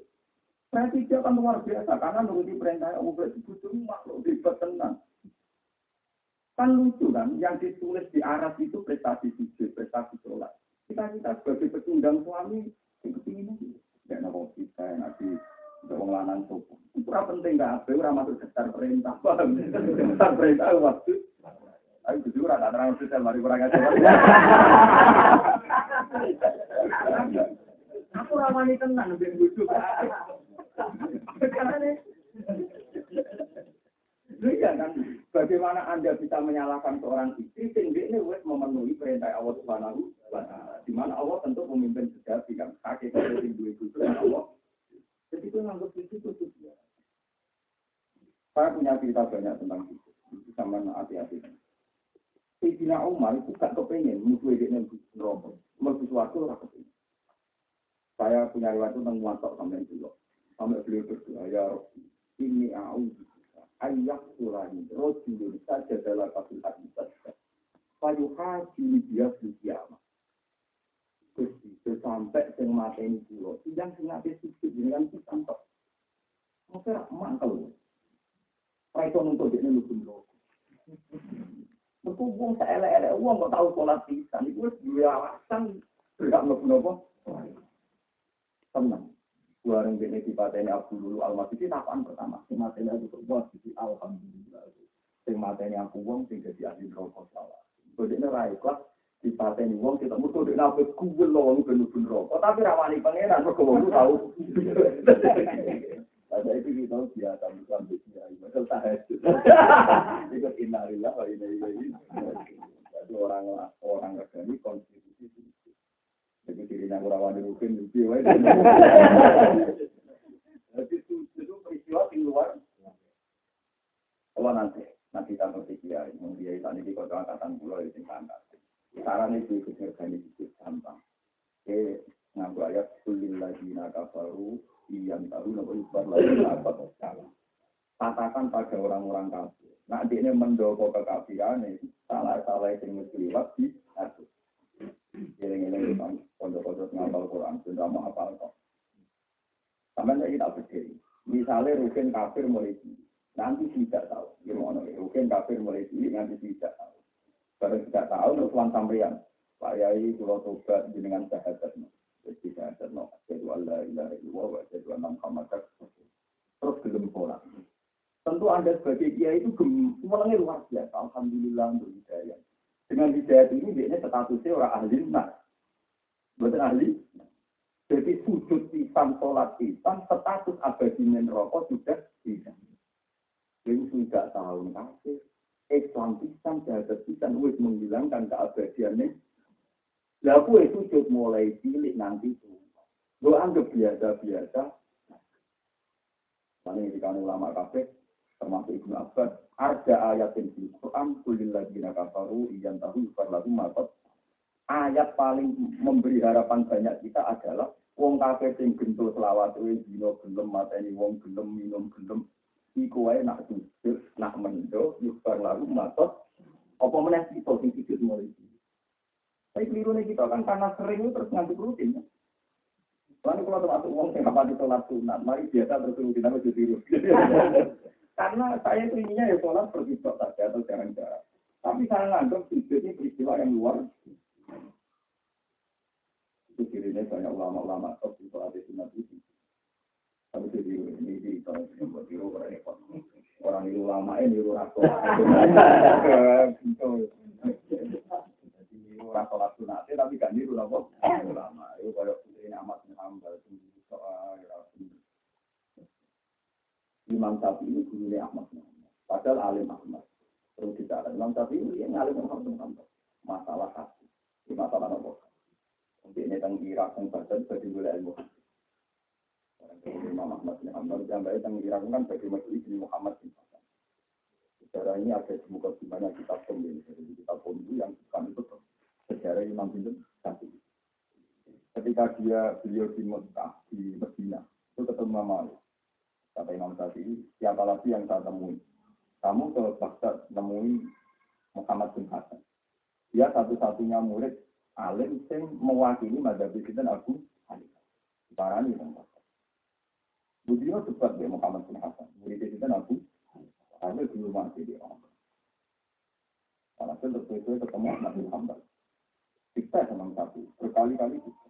Speaker 1: Berarti dia akan luar biasa karena nuruti perintah Allah berarti bujung makhluk ribet tenang. Kan lucu kan, yang ditulis di Arab itu prestasi jujur, prestasi sholat. Kita kita sebagai pecundang suami, itu ingin ya nopo kita nanti wong lanang sopo itu ora penting apa ora masuk daftar perintah paham daftar perintah waktu Ayo jujur ada terang sosial mari kurang aja. Aku ramani tenan ben bojo. Karena Iya kan, bagaimana Anda bisa menyalahkan seorang istri sehingga ini wes memenuhi perintah Allah Subhanahu wa taala. Di mana Allah tentu memimpin sejati kan, kaki dari dua itu Allah. Jadi itu nganggap itu itu ya. Saya punya cerita banyak tentang itu. Itu sama hati-hati. Sayyidina Umar itu gak kepengen musuh ini neraka. Mereka sesuatu lah kepengen. Saya punya riwayat tentang muatok sampai itu. Sampai beliau berdoa, ya Rabbi, ini a'udhu ayah surani rojulun saja dalam kasus hadis saja. Payu haji dia kiamat. Gusti, sampai sing mateni kula, yang sing ate sujud dengan pisan tok. Masa mangkel. Ora nuntut dene lu pun Mergo wong elek-elek kok tau salat pisan iku wis duwe alasan gak mlebu napa. Tenang. Bareng ini dipateni Abu Lulu Al-Masidi tapaan pertama. Sing mateni berbuat di Alhamdulillah. Sing mateni aku wong sing jadi ahli rokok salah. Kode ini rai kelas dipateni wong kita mutu di nabe kuwel lo lu bener bener rokok. Tapi ramani pangeran mereka wong tahu. Ada itu kita biasa bukan biasa. Macam tahajud. Ikut innalillah wa inna ilaihi. Jadi orang orang regani konstitusi jadi diri yang kurang wani rukin itu wae. Jadi itu itu peristiwa di luar. Kalau nanti nanti tanpa dia dia tadi di kota angkatan pulau itu angkat. Saran itu ikut ngergani itu gampang. Eh ngaku ayat kulil lagi nakafaru iyan tahu nopo ibar lagi apa salah. Katakan pada orang-orang kafir. Nah, ini mendoko kekafiran, salah-salah yang lewat di atas. Giling-giling kan, pondok-pondok ngapal Quran, sudah mau hafal kok. Sampai saya kita berdiri. Misalnya Rukin kafir mulai nanti tidak tahu. Gimana? Rukin kafir mulai nanti tidak tahu. Baru tidak tahu, terus tuan sampeyan. Pak Yai, kalau tobat dengan syahadat. Jadi syahadat, no. Jadi Allah ilaha illallah, wa Terus gelem sholat. Tentu Anda sebagai kiai itu semuanya luar biasa. Alhamdulillah untuk hidayah. Dengan hidayat ini dia statusnya orang ahli nah. Betul ahli. Jadi sujud pisan, sholat pisan, status abadi rokok sudah tidak. Jadi sudah tahun kafir. Islam pisan, jahat pisan, wis menghilangkan keabadiannya. Lah kue sujud mulai cilik nanti tuh. Gue anggap biasa-biasa. Mana yang ulama kafir, termasuk Ibnu Abbas, ada ayat yang di Quran, kulil lagi kafaru, iyan tahu, lagu matot. Ayat paling memberi harapan banyak kita adalah wong kafir sing gento selawat kuwi dino gelem mateni wong gelem minum gelem iku wae nak sujud nak mendo yukfar lagu matot apa meneh kita sing sujud mulai tapi keliru kita kan karena sering terus ngantuk rutin Lalu kalau termasuk uang yang kapan sholat sunat, mari biasa terus rutin aku jadi Karena saya itu inginnya ya sholat berkitok saja atau jarang-jarang. Tapi saya nganggap sujud ini peristiwa yang luar. ini banyak ulama-ulama di sholat sunat itu. Tapi jadi ini di tahun yang buat orang repot. Orang itu ulama ini niru rasul. Jadi niru rasul sunat tapi kan niru apa? Ulama. Itu kayak ini amat hambal soal Imam Syafi'i ini gurunya Ahmad Padahal alim Ahmad. Terus bicara Imam Syafi'i ini yang alim Muhammad Masalah hati. Ini masalah apa? Untuk ini tentang Irak, tentang Baghdad, bagi ilmu Imam Ahmad bin Hanbal, yang baik tentang Irak kan bagi majelis ini Muhammad bin Hasan. Sejarah ini ada di muka di mana kitab pembeli, jadi kitab pembeli yang bukan itu sejarah Imam bin Syafi'i. Ketika dia beliau di Mekah, di Medina, itu ketemu Mama Kata Imam Syafi'i, siapa lagi yang saya temui? Kamu ke Baghdad Muhammad bin Hasan. Dia satu-satunya murid alim yang mewakili madhab dan Abu Hanifah. Parani kan Budino debat dia Muhammad bin Hasan. Murid dan Abu Hanifah. dulu masih di orang. Alhasil terus ketemu Ahmad bin. Kita senang satu, berkali-kali kita.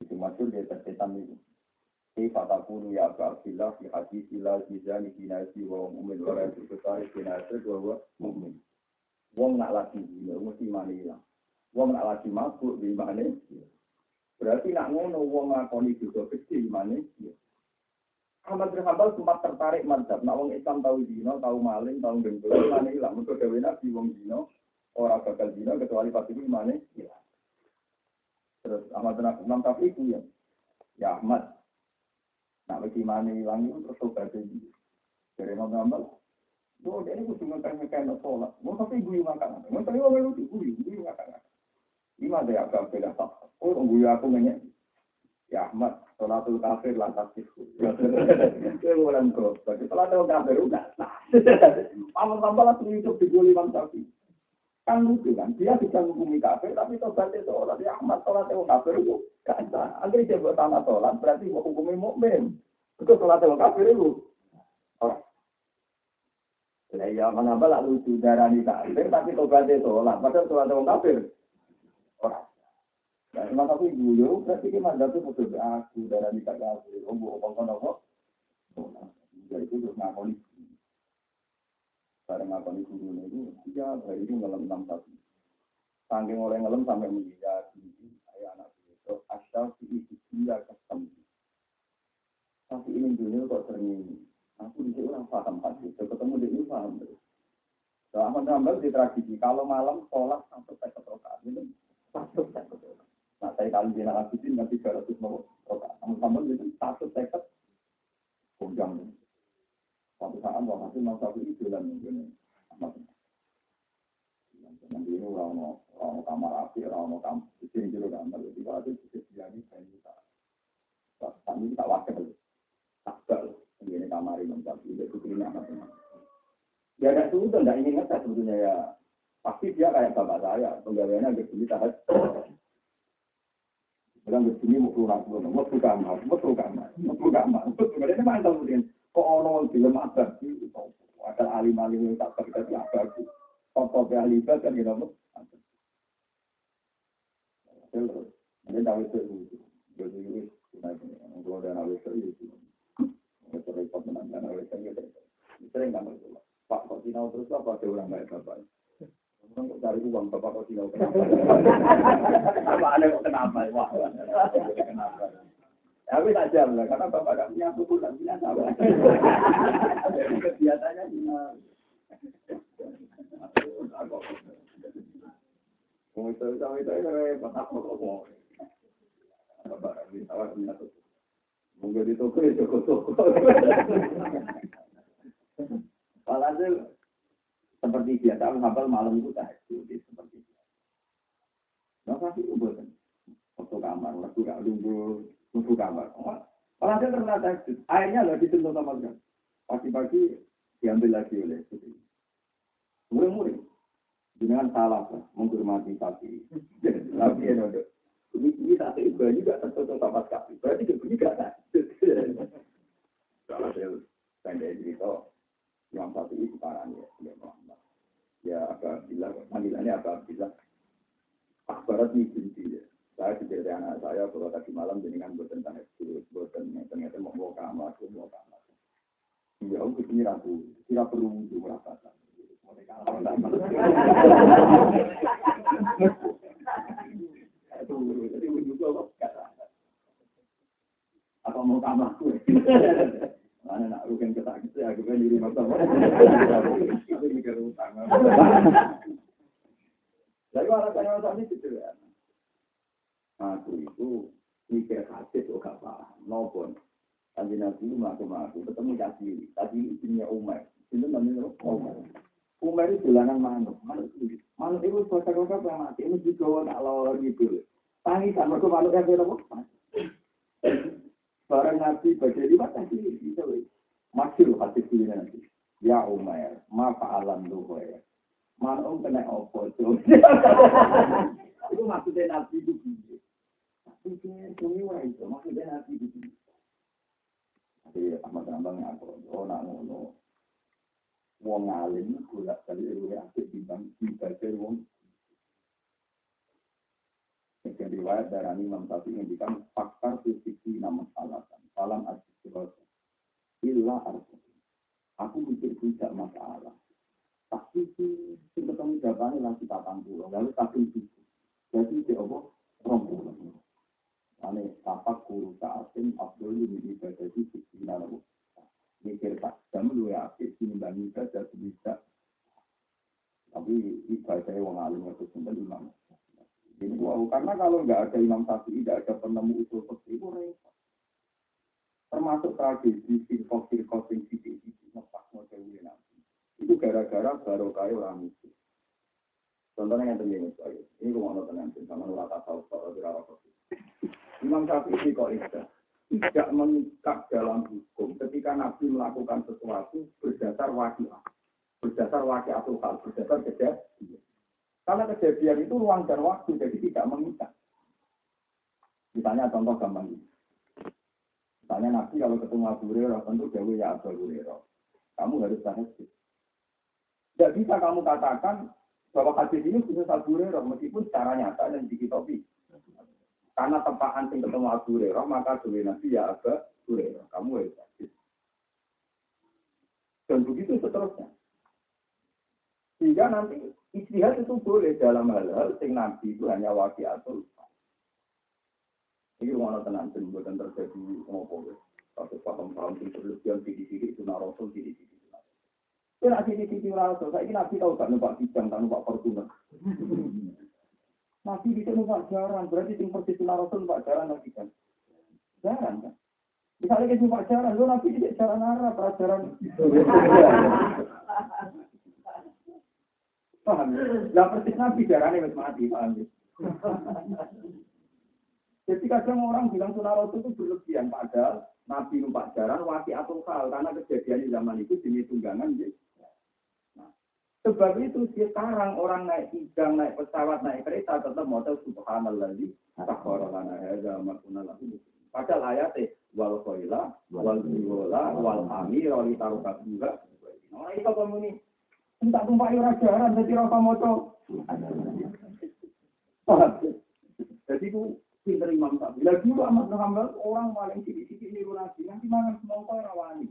Speaker 1: Itu masyur dia tersetan itu. Kaifa takunu ya Abu Abdillah fi hadis ila jizani kinasi wa mu'min wa rasul besari kinasi wa wa mu'min. Wong nak lagi dino mesti mani ilang. Wong nak lagi mabuk di mana? Berarti nak ngono wong ngakoni dosa kecil mana? Ahmad bin Hanbal sempat tertarik mantap. Nak wong Islam tahu dino, tahu maling, tahu gendul, mana ilang. Mereka dewe nabi wong dino, orang bakal dino kecuali pasti di mana? Terus Ahmad bin Hanbal tapi itu ya. Ya Ahmad, nak bagi mana ilang itu terus obat ini. Dari Imam Hanbal, Oh, dia ini kudu ngekang-ngekang sholat. Mau tapi gue makan. Mau tapi gue lucu, gue makan. Ini ada yang agak beda. Oh, gue aku nanya. Ya Ahmad, sholatul kafir lantas itu. Gue ngulang terus. Bagi sholatul kafir udah sah. Paman-paman langsung hidup di guli Imam Syafi'i. Kan lucu kan, dia bisa menghukumi kafir, tapi tobatnya sholat. Ya Ahmad, sholatnya kafir itu gak. Andai dia buat tanah sholat, berarti mau hukumi mukmin. Itu sholatnya kafir itu. Orang. Lah ya mana bala lucu darani kafir tapi tobatnya sholat. Padahal sholat orang kafir. Orang. Nah, emang tapi guyu berarti ki mandat itu betul aku darani kafir. Oh, bu apa kono kok. Jadi itu terus ngakoni. Bareng ngakoni guru itu, dia hari ini ngelam enam satu. Sangking oleh ngelam sampai meninggal, ayah anak itu, asal si ibu dia ketemu. Tapi ini dulu kok sering Aku di orang paham hadis, ketemu di ini paham terus. So, Ahmad Hambal di tradisi, kalau malam sholat satu seket rokaat, itu satu seket rokaat. Nah, saya kali di Nabi nanti tiga ratus rokaat. Ahmad Hambal itu satu seket kondang. Suatu saat waktu hasil mau satu itu dan mungkin Ahmad Nanti ini orang orang kamar api, orang kamar di sini juga kamar. Jadi kalau itu bisa jadi saya kita, kami kita wakil, tak ini kamar Imam Syafi'i itu putrinya anak Ya ada itu tidak ingin ngetes sebetulnya ya. Pasti dia kayak bapak saya, pegawainya agak sulit tahan. Bilang begini mau keluar keluar, mau buka kamar, mau buka kamar, mau kamar. Ini mantap mungkin. Kok orang di lemah tadi, ada alim-alim yang tak terkait apa itu. Contoh ahli ibadah kan. Terus, ini tahu itu. Jadi, ini, kalau ada nawi itu. Itu repot menangkan oleh saya. Sering nggak itu. Pak kok sinau terus apa ada orang baik? Cari uang bapak kok sinau kenapa? Apa ada kok kenapa? Wah, kenapa? Tapi tak jam lah, karena bapak gak punya buku dan punya sahabat. Kegiatannya. Mau itu sama itu itu repot apa kok mau? Bapak bisa punya tuh. Mungkin di toko ya toko toko. Walhasil seperti biasa menghafal malam itu tahajud seperti itu. Nah pasti itu buatan. Waktu kamar, waktu gak lunggu, waktu kamar. Walhasil ternyata tahajud. Akhirnya lagi dituntut sama dia. Pagi-pagi diambil lagi oleh putri. Murid-murid. Dengan salah menghormati sapi. Tapi ya ini ini satu ibadah juga tertutup sama sekali. Berarti dia bunyi gak ada. Kalau saya pendek cerita, yang satu itu parah ya, ya Muhammad. Ya agak bilang, panggilannya agak bilang. Akbarat ini binti ya. Saya diceritain anak saya kalau tadi malam jenengan buatan tanah itu, buatan ternyata mau bawa kamar, mau kamar. Ya, aku ke sini ragu, tidak perlu untuk merasakan. Apa mau kamar gue? Mana nak rugen ketak gitu ya, gue diri mata. Tapi mikir utang. Jadi alasannya tadi gitu ya. Aku itu mikir hadis kok gak paham. Nopon. Kanji Nabi itu ngaku-ngaku. Ketemu Yasi. Tadi izinnya Umar. Itu namanya Umar. Umar itu jalanan manuk. Manuk itu. Manuk itu kota-kota yang mati. Ini juga nak lor gitu. Tangi sama ke manuk yang berapa? Barang Nabi bagi lima tadi. Masyur hadis ini nanti. Ya Umar. Ma fa'alan luhu ya. Manuk kena opo itu. Itu maksudnya Nabi itu. Pikir bumi wah itu maksudnya nabi di sini. Tapi Ahmad Rambang ngaku, oh nak ngono. Wong alim gula kali itu ya asik di baca wong. Sekian riwayat dari Imam Syafi'i ngendikan faktor fisiki nama salatan. Salam asyikrot. Illa arsa. Aku mikir tidak masalah. Tapi sih, ketemu jawabannya lagi patang pulau. Lalu tapi itu. Jadi dia apa? Rompong. Ane tapak guru saatin Abdul ini ibadah di sisi nalar. Mikir tak jam lu ya aktif tinimbang ibadah bisa. Tapi ibadah wong alim itu sendiri imam. Ini wow, karena kalau nggak ada imam syafi'i, tidak ada penemu usul seperti itu. Termasuk tragedi firqah firqah sing sisi-sisi ngepak model nanti. Itu gara-gara baru kaya orang itu. Contohnya yang terjadi ini gue mau tenang, sama nurut atau soal berapa Imam Syafi'i kok tidak tidak mengikat dalam hukum ketika Nabi melakukan sesuatu berdasar wakilah, berdasar atau hal, berdasar kejadian. Karena kejadian itu ruang dan waktu, jadi tidak mengikat. Misalnya contoh gampang ini. Misalnya Nabi kalau ketemu Abu Hurairah tentu jauh ya Abu Hurairah. Kamu harus tahajud. Tidak bisa kamu katakan bahwa hadis ini khusus Abu Hurairah meskipun secara nyata dan dikitopi karena tempaan sing ketemu Abu Hurairah, maka dewe Nabi ya Abu Hurairah. Kamu harus sakit. Dan begitu seterusnya. Sehingga nanti istihad itu boleh dalam hal-hal sing Nabi itu hanya atau Ini rumah tenang, dan buatan terjadi ngopo ya. Satu paham-paham sing berlebihan tidik-tidik itu Rasul tidik-tidik. Itu nak tidik-tidik Rasul. Saya ini Nabi tahu tak numpak kijang, tak numpak Fortuner. Nabi bisa numpak jaran, berarti tim persis Rasul numpak jaran lagi kan? Jaran kan? Misalnya kita numpak jaran, lo Nabi tidak jaran Arab, pelajaran. Paham? Lah persis Nabi jarannya masih mati, paham ya? Jadi kadang orang bilang sunnah Rasul itu berlebihan, padahal Nabi numpak jaran, wati atau hal, karena kejadian di zaman itu jenis tunggangan, gitu. Sebab itu sekarang orang naik hidang, naik pesawat, naik kereta tetap tahu subhanallah di sakhara lana hadza ma kunna lahu. Padahal ayatnya wal khaila wal biwala wal amir wal tarukat juga. Nah, itu kamu ini entah tumpah ora jaran dadi ora maca. Jadi itu pinter Imam Syafi'i. Lagi dulu Ahmad bin orang paling sedikit ini nabi, nanti semua orang rawani.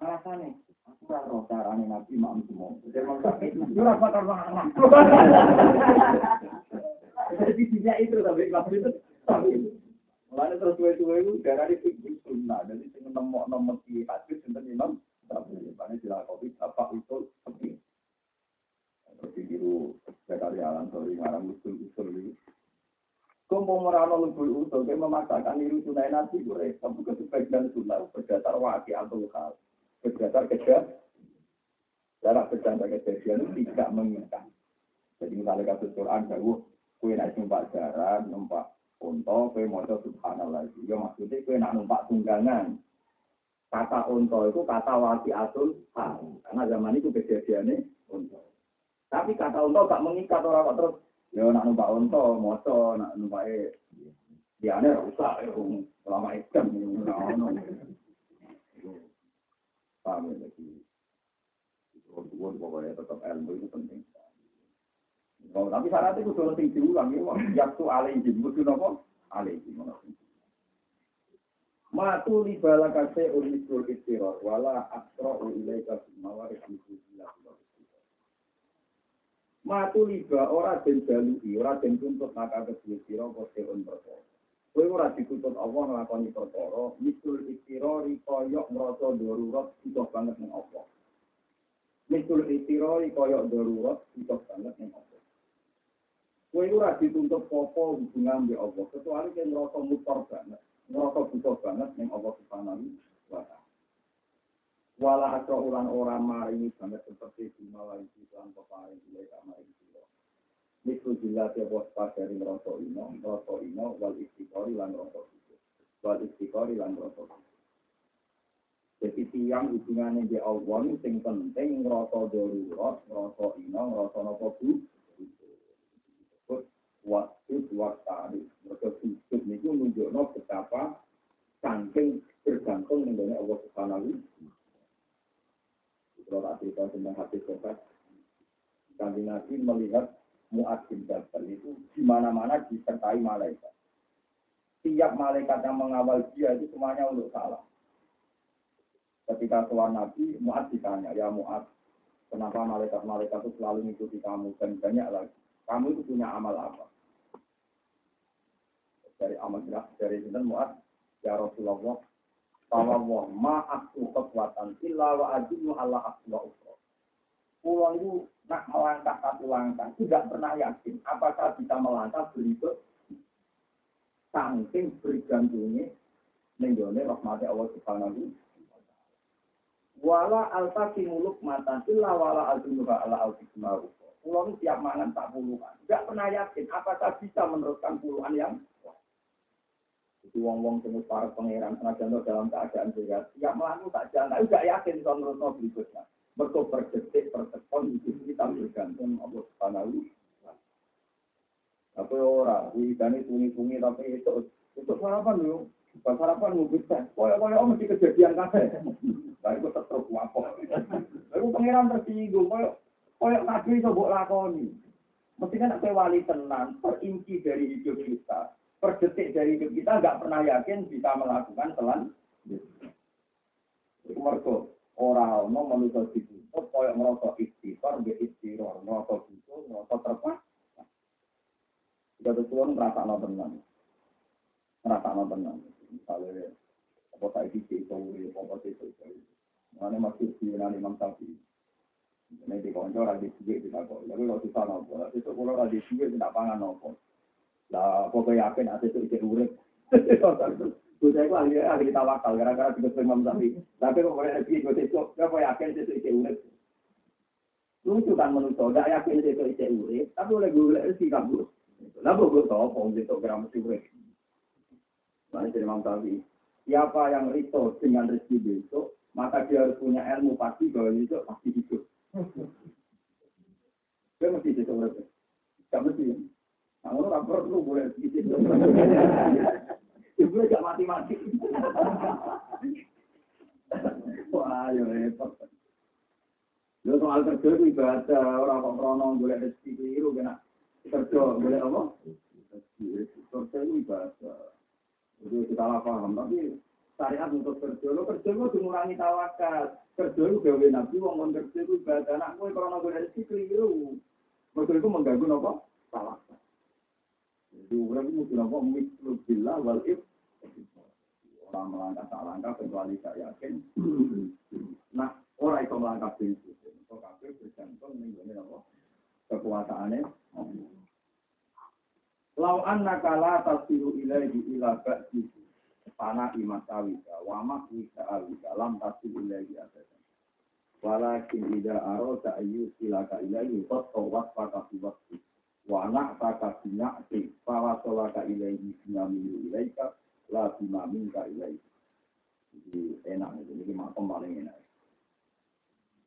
Speaker 1: Alasannya, aku ora roh carane nabi mak semua. Yo ora bakal mana. Jadi tidak itu tapi kelas itu. Mulane terus suwe-suwe itu darah itu sunnah. Jadi sing nemu nomor di hadis sinten imam tapi pane dilakoni apa itu sepi. Terus diru sekali alam sorry ngarang usul usul ini. Kumpul merano lebih usul, dia memaksakan diri tunai nabi, gue repot, bukan sebagian sunnah, berdasar waki atau hal berdasar kejadian. Darah berdasar kejadian tidak mengingat. Jadi misalnya kasus Quran, jauh, kue naik numpak jaran, numpak unta, kue mau subhanallah. Ya maksudnya kue nak numpak tunggangan. Kata unta itu kata wasi atul hal. Karena zaman itu kejadiannya unta. Tapi kata unta gak mengikat orang terus. Ya nak numpak unta, moco, nak numpak eh. Ya ini rusak, ya, selama lagi. Tuhan pokoknya tetap ilmu itu penting. Oh, tapi syaratnya itu sudah tinggi diulang ya, yaktu alaihim, kudu nopo alaihim. Matu li wala asra'u ilaika bimawaris bismillah. Matu liba ora den jaluki, ora den tuntut maka kedua sira koseun perkara. Kowe ora dituntut Allah nglakoni perkara, misul istirori koyok ngrasa darurat butuh banget ning Allah. Misul istirori koyok darurat butuh banget ning Allah. Kowe ora dituntut apa hubungan mbek Allah, kecuali kowe ngrasa mutor banget ngerasa butuh banget ning Allah Subhanahu wa taala. Wala asra ulan ora maringi banget seperti dimawai lan peparing ilai kamaring sira. Miku jila bos dari ngerasa ino, ngerasa ino wal istiqori lan ngerasa itu. Wal istiqori lan Jadi tiang hubungannya di Allah sing penting ngerasa darurat, ngerasa ino, ngerasa nopo bu. Waktu waktu mereka sujud itu menunjukkan betapa saking bergantung dengan Allah Subhanahu Kalau cerita tentang hati sobat, Kanji Nabi melihat Mu'ad bin Jabal itu di mana-mana disertai malaikat. Tiap malaikat yang mengawal dia itu semuanya untuk salah. Ketika tuan Nabi, Mu'ad ditanya, ya Mu'ad, kenapa malaikat-malaikat itu selalu mengikuti kamu dan banyak lagi. Kamu itu punya amal apa? Dari amal dari Sinten Mu'ad, ya Rasulullah, Tawawah ma'aktu kekuatan illa wa ajimu Allah aswa ukro. Pulau itu nak melangkah satu langkah, tidak pernah yakin apakah bisa melangkah berikut saking bergantungnya nenggone rahmati Allah subhanahu wala alta kimuluk matan illa wala aljimuha ala aljimuha Pulau tiap mangan tak puluhan. Tidak pernah yakin apakah bisa meneruskan puluhan yang itu wong-wong jenis para pangeran senajan dalam keadaan sehat. Ya melaku tak jalan, tapi gak yakin kalau menurut berikutnya. Mereka per detik, per sekon, kita bergantung Allah Subhanahu Tapi ora, widane tungi-tungi tapi itu itu sarapan yo. Pas sarapan mau bisa. Koyo-koyo oh mesti kejadian kabeh. Lah iku tetep apa. Lalu pangeran tersinggung koyo koyo kabeh iso mbok lakoni. Mesti kan nek wali tenan, perinci dari hidup kita per detik dari hidup kita nggak pernah yakin bisa melakukan telan. Mergo ora ono manusa ditutup kaya ngrasa istighfar be istighfar, ngrasa butuh, ngrasa terpaksa. Kita tuh ngrasakno tenan. Ngrasakno tenan. Misalnya apa saiki iki iso urip apa iso iso. Mane masih diunani Imam Syafi'i. Ini di konco duit kita kok. Tapi kalau susah nopo, itu kalau duit tidak pangan nopo. Lah pokoknya yakin ada itu isi urip. Bocah itu ahli ahli tawakal gara-gara tiga Imam Syafi'i. Tapi kok boleh lagi gue itu, apa yakin itu isi urip. Lucu kan menurut gak yakin itu isi urip, tapi oleh gue lihat sih kamu. Lah gue tau pun itu gram mesti urip. Nah. Siapa yang rito dengan rezeki besok, maka dia harus punya ilmu pasti bahwa itu pasti hidup. Dia mesti itu urip. Gak mesti. Nah, orang perlu boleh sedikit. Ibu gak mati-mati. Wah, ya repot. Lo soal kerja itu ibadah, orang kok krono boleh rezeki keliru kena kerja, boleh apa? Kerja itu ibadah. Itu kita lah paham, tapi syariat untuk kerja, lo kerja itu mengurangi tawakal. Kerja itu gawe nabi, wong kerja itu ibadah. Anak gue krono boleh rezeki keliru. Mereka itu mengganggu apa? Tawakal. Orang itu mesti nopo mislu billah wal if. Orang melangkah tak langkah kecuali tak yakin. Nah, orang itu melangkah itu. Itu kabeh bergantung ning nopo kekuasaannya. Lau anna kala tasiru ilaihi ila ba'di panah imasawika wa makwika awika lam tasiru ilaihi abadan. Walakin ida aroda ayu silaka ilaihi fattawat fakasi waktu wa anak taka bina'ti fawa solaka ilaihi binamilu ilaika la bimaminka ilaihi. Jadi enak itu jadi makom paling enak.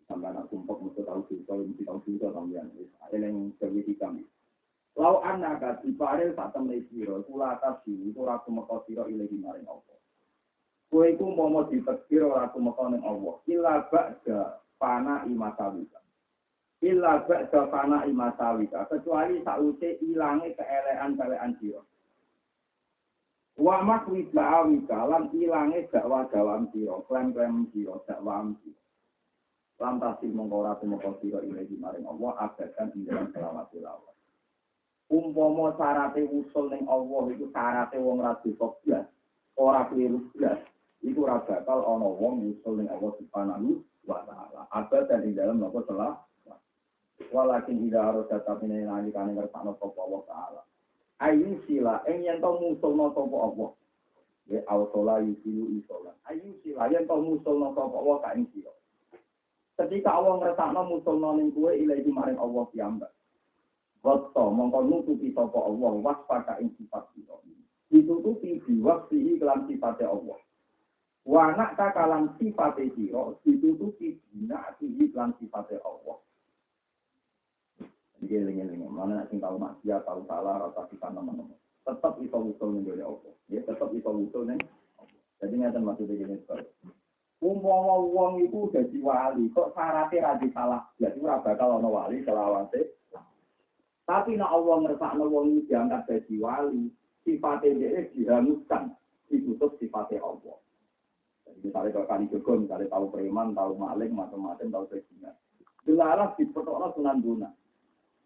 Speaker 1: Sampai anak sumpah mesti tahu juga mesti tahu juga sampean ada yang terwidi kami lau anak di parel tak temui siro kula atas itu ratu mekau siro ilahi maring Allah. Mau mau ditekir ratu mekau ning Allah. Ila ba'da panah imasawika illa ba'da fana imasawika kecuali sause ilange keelean-keelean sira wa makwi da'awika lan ilange dakwah dalam sira klaim-klaim sira dakwah sira lan tasih mongko ora tumeka sira ilahi maring Allah abadan ing dalam selawat selawat. Umpama syarate usul ning Allah iku syarate wong ra blas ora keliru blas iku ora bakal ana wong usul ning Allah subhanahu wa ta'ala. Abadan ing dalam napa salah walakin ida harus tetap ini nanti kane ngersakno sapa Allah taala. Ayu sila ing yen to musulno sapa Allah. Ya autola yusilu isola. Ayu sila yen to musulno sapa Allah ka sira ketika Allah ngersakno musulno ning kuwe ilahi maring Allah piyambak. Waktu mongko nutupi sapa Allah waspada ing sifat sira ditutupi biwaktihi kelan sifatnya Allah. Wa nak kalam sifatnya sira ditutupi bina kelan sifatnya Allah Jadi eling-eling, mana sing tahu maksiat, tahu salah, rasa kita nama-nama. Tetap itu usul nih dari Allah. Ya, tetap itu usul nih. Jadi nggak maksudnya gini sekali. Umpama wong itu jadi wali, kok syaratnya radi salah. Jadi ora bakal ono wali selawase. Tapi nak Allah ngersakno wong ini diangkat jadi wali, sifatnya dia dihanguskan, ditutup sifatnya Allah. Jadi misalnya kalau kali jogo, misalnya tahu preman, tahu maling, macam-macam, tahu sebagainya. Dilarang dipotokno sunan.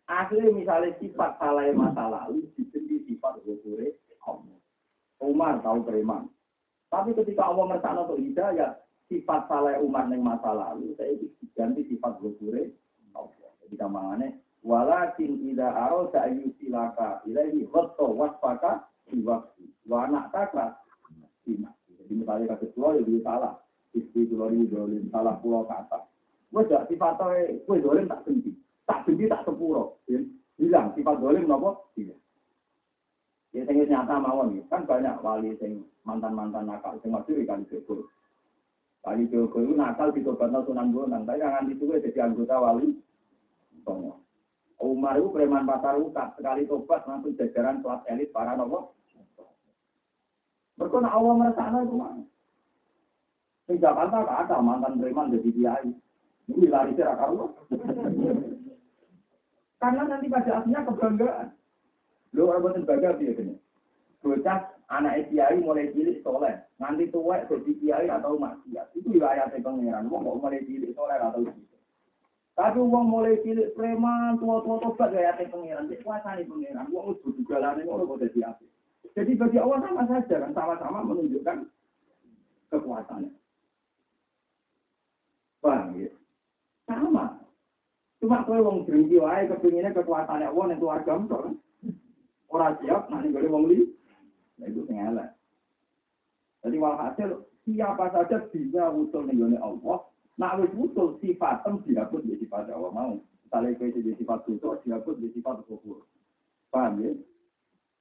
Speaker 1: Akhirnya misalnya sifat salah masa lalu diberi sifat gosure Allah. Umar tahu preman. Tapi ketika Allah mersakno untuk hidayah, sifat salah Umar yang masa lalu saya diganti sifat gosure Allah. Jadi kamangane walakin ida arada ayyusilaka ilaihi ghatta wasfaka diwaksi wa anak taka Jadi misalnya kata tua ya salah. Istri keluar dolim, salah pulau ke atas. Wajah sifatnya, gue dolim tak sendiri tak benci tak sepuro. Bilang sifat dolim nopo? Iya. Ya sing nyata mawon kan banyak wali sing mantan-mantan nakal sing masih kan jogo. Kali jogo itu nakal di tobatno sunan bonang, tapi nganti suwe jadi anggota wali. Songo. Umar itu preman pasar ukat, sekali tobat langsung jajaran kelas elit para nopo. Berkona Allah merasa itu mana? Di Jakarta ada mantan preman jadi kiai. Ini lari serak Karena nanti pada akhirnya kebanggaan. Lo orang buatan bangga gini. Bocah anak kiai mulai cilik soleh. Nanti tua jadi kiai atau maksiat. Itu wilayah pengiran. Wong mau mulai cilik soleh atau gitu. Tapi uang mulai cilik preman, tua-tua tobat gaya pengiran. Dia kuasa nih pengiran. Uang udah juga lah nih orang mau jadi apa. Jadi bagi Allah sama saja kan sama-sama menunjukkan kekuatannya. Paham ya? Sama. Cuma kowe wong drengki wae kepingine kekuatannya wong ning keluarga entuk kan. Ora siap nanti boleh wong li. Nah itu sing elek. Jadi walhasil siapa saja bisa usul ning Allah. Nak wis usul sifatem dihapus di sifat Allah mau. Misalnya kowe di sifat kudu dihapus di sifat kufur. Paham ya?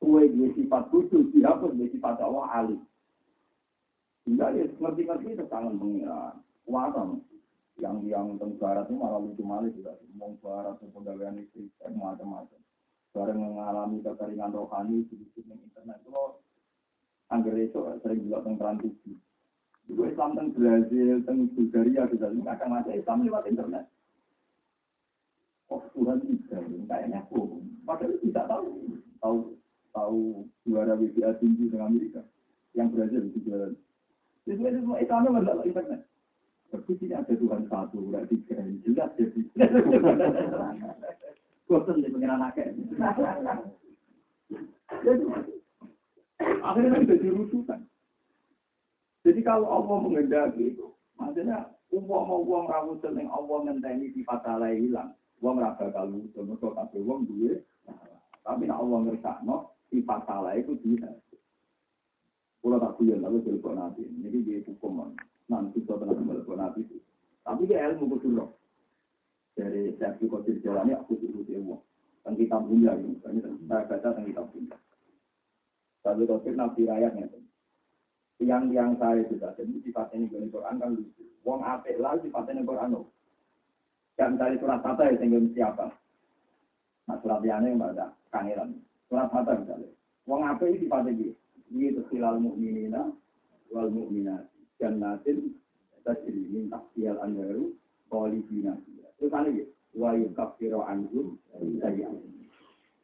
Speaker 1: Kowe di sifat kudu dihapus di sifat Allah alim. Hingga ya ngerti-ngerti tangan pengiran. Kuasa yang yang teng barat ini malah lucu malah juga. Mau barat pegawaian listrik macam-macam. Bareng mengalami kekeringan rohani di internet. Itu angger itu sering juga teng transisi juga Islam teng Brazil teng Bulgaria juga ini akan ada Islam lewat internet. Oh Tuhan tidak kayaknya aku. Padahal tidak tahu. Tahu tahu juara WBA tinggi dengan Amerika. Yang Brazil itu juara itu semua Islam lewat internet tapi sini ada Tuhan satu, tidak tiga. Jelas jadi. Bosan di pengiran akeh. Akhirnya kan jadi rusukan. Jadi kalau Allah mengendaki itu, maksudnya uang mau uang rawut yang Allah ngenteni sifat salah hilang. Uang raba kalau mereka kabeh uang duwe. Tapi nak Allah ngersakno sifat salah itu bisa. Kalau tak kuyon, lalu telepon nabi. Jadi dia hukum nanti kita pernah telepon nabi. Tapi dia ilmu kudu Dari saya kau di jalannya aku tuh ilmu. Dan kita punya ini, saya baca tentang kita punya. Satu topik nabi rakyatnya. Yang yang saya sudah jadi sifat ini dari Quran kan lucu. Wong apik lah sifat ini Quran. Yang dari surat kata ya tinggal siapa. Nah surat yang yang ada kangelan. Surat kata misalnya. Wong apik sifatnya gitu. Ini tersilal mu'minina wal mu'minat. Jannatin tajri min tahsiyal anharu khalifina Terus ana ya, wa yukaffiru anhum sayyi'at.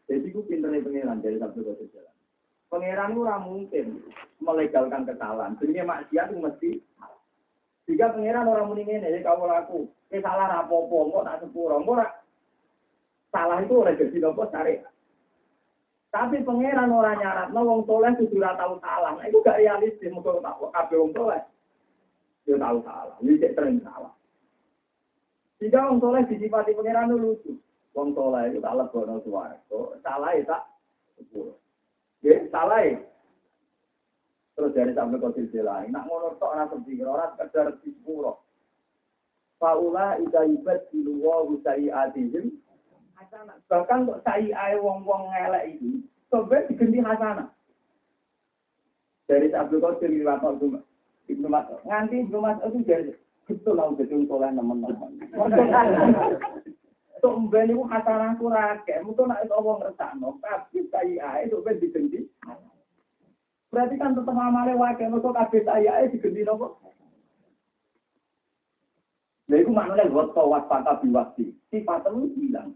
Speaker 1: Jadi ku pintere pangeran dari satu kota jalan. Pangeran itu ora mungkin melegalkan kesalahan. Jadi maksiat itu mesti jika pangeran orang muni ngene, ya kamu laku, ke salah rapopo, kok tak sepuro, kok salah itu oleh jadi nopo cari. Tapi pangeran orang nyarat, no wong soleh sudah tahu salah. Nah, itu gak realistis, mungkin tak kabeh wong soleh. Dia tahu salah, ini cek sering salah. Jika wong soleh disifati pangeran itu lucu. Wong soleh itu tak lebono suwarga, salah itu tak sepuluh. Ya, salah ya. Terus dari sampai kau lain, nak ngono tok ora sepikir, ora sekedar sepuro. Faula ida ibad di luar usai adihim. Bahkan kok sai ae wong-wong ngelek itu, sampai diganti hasanah. Dari Abdul Qadir riwayat Ibnu Mas'ud. Nganti Ibnu Mas'ud itu jadi betul lah gedung soleh teman-teman. Mbak itu hasanah kurake, mungkin nak itu orang ngeresakno, tapi sai ae sampai diganti Berarti kan tetap amale wakil, maka kabeh saya diganti nopo. Lha iku maknane buat tawat paka biwasti. Sifat itu hilang.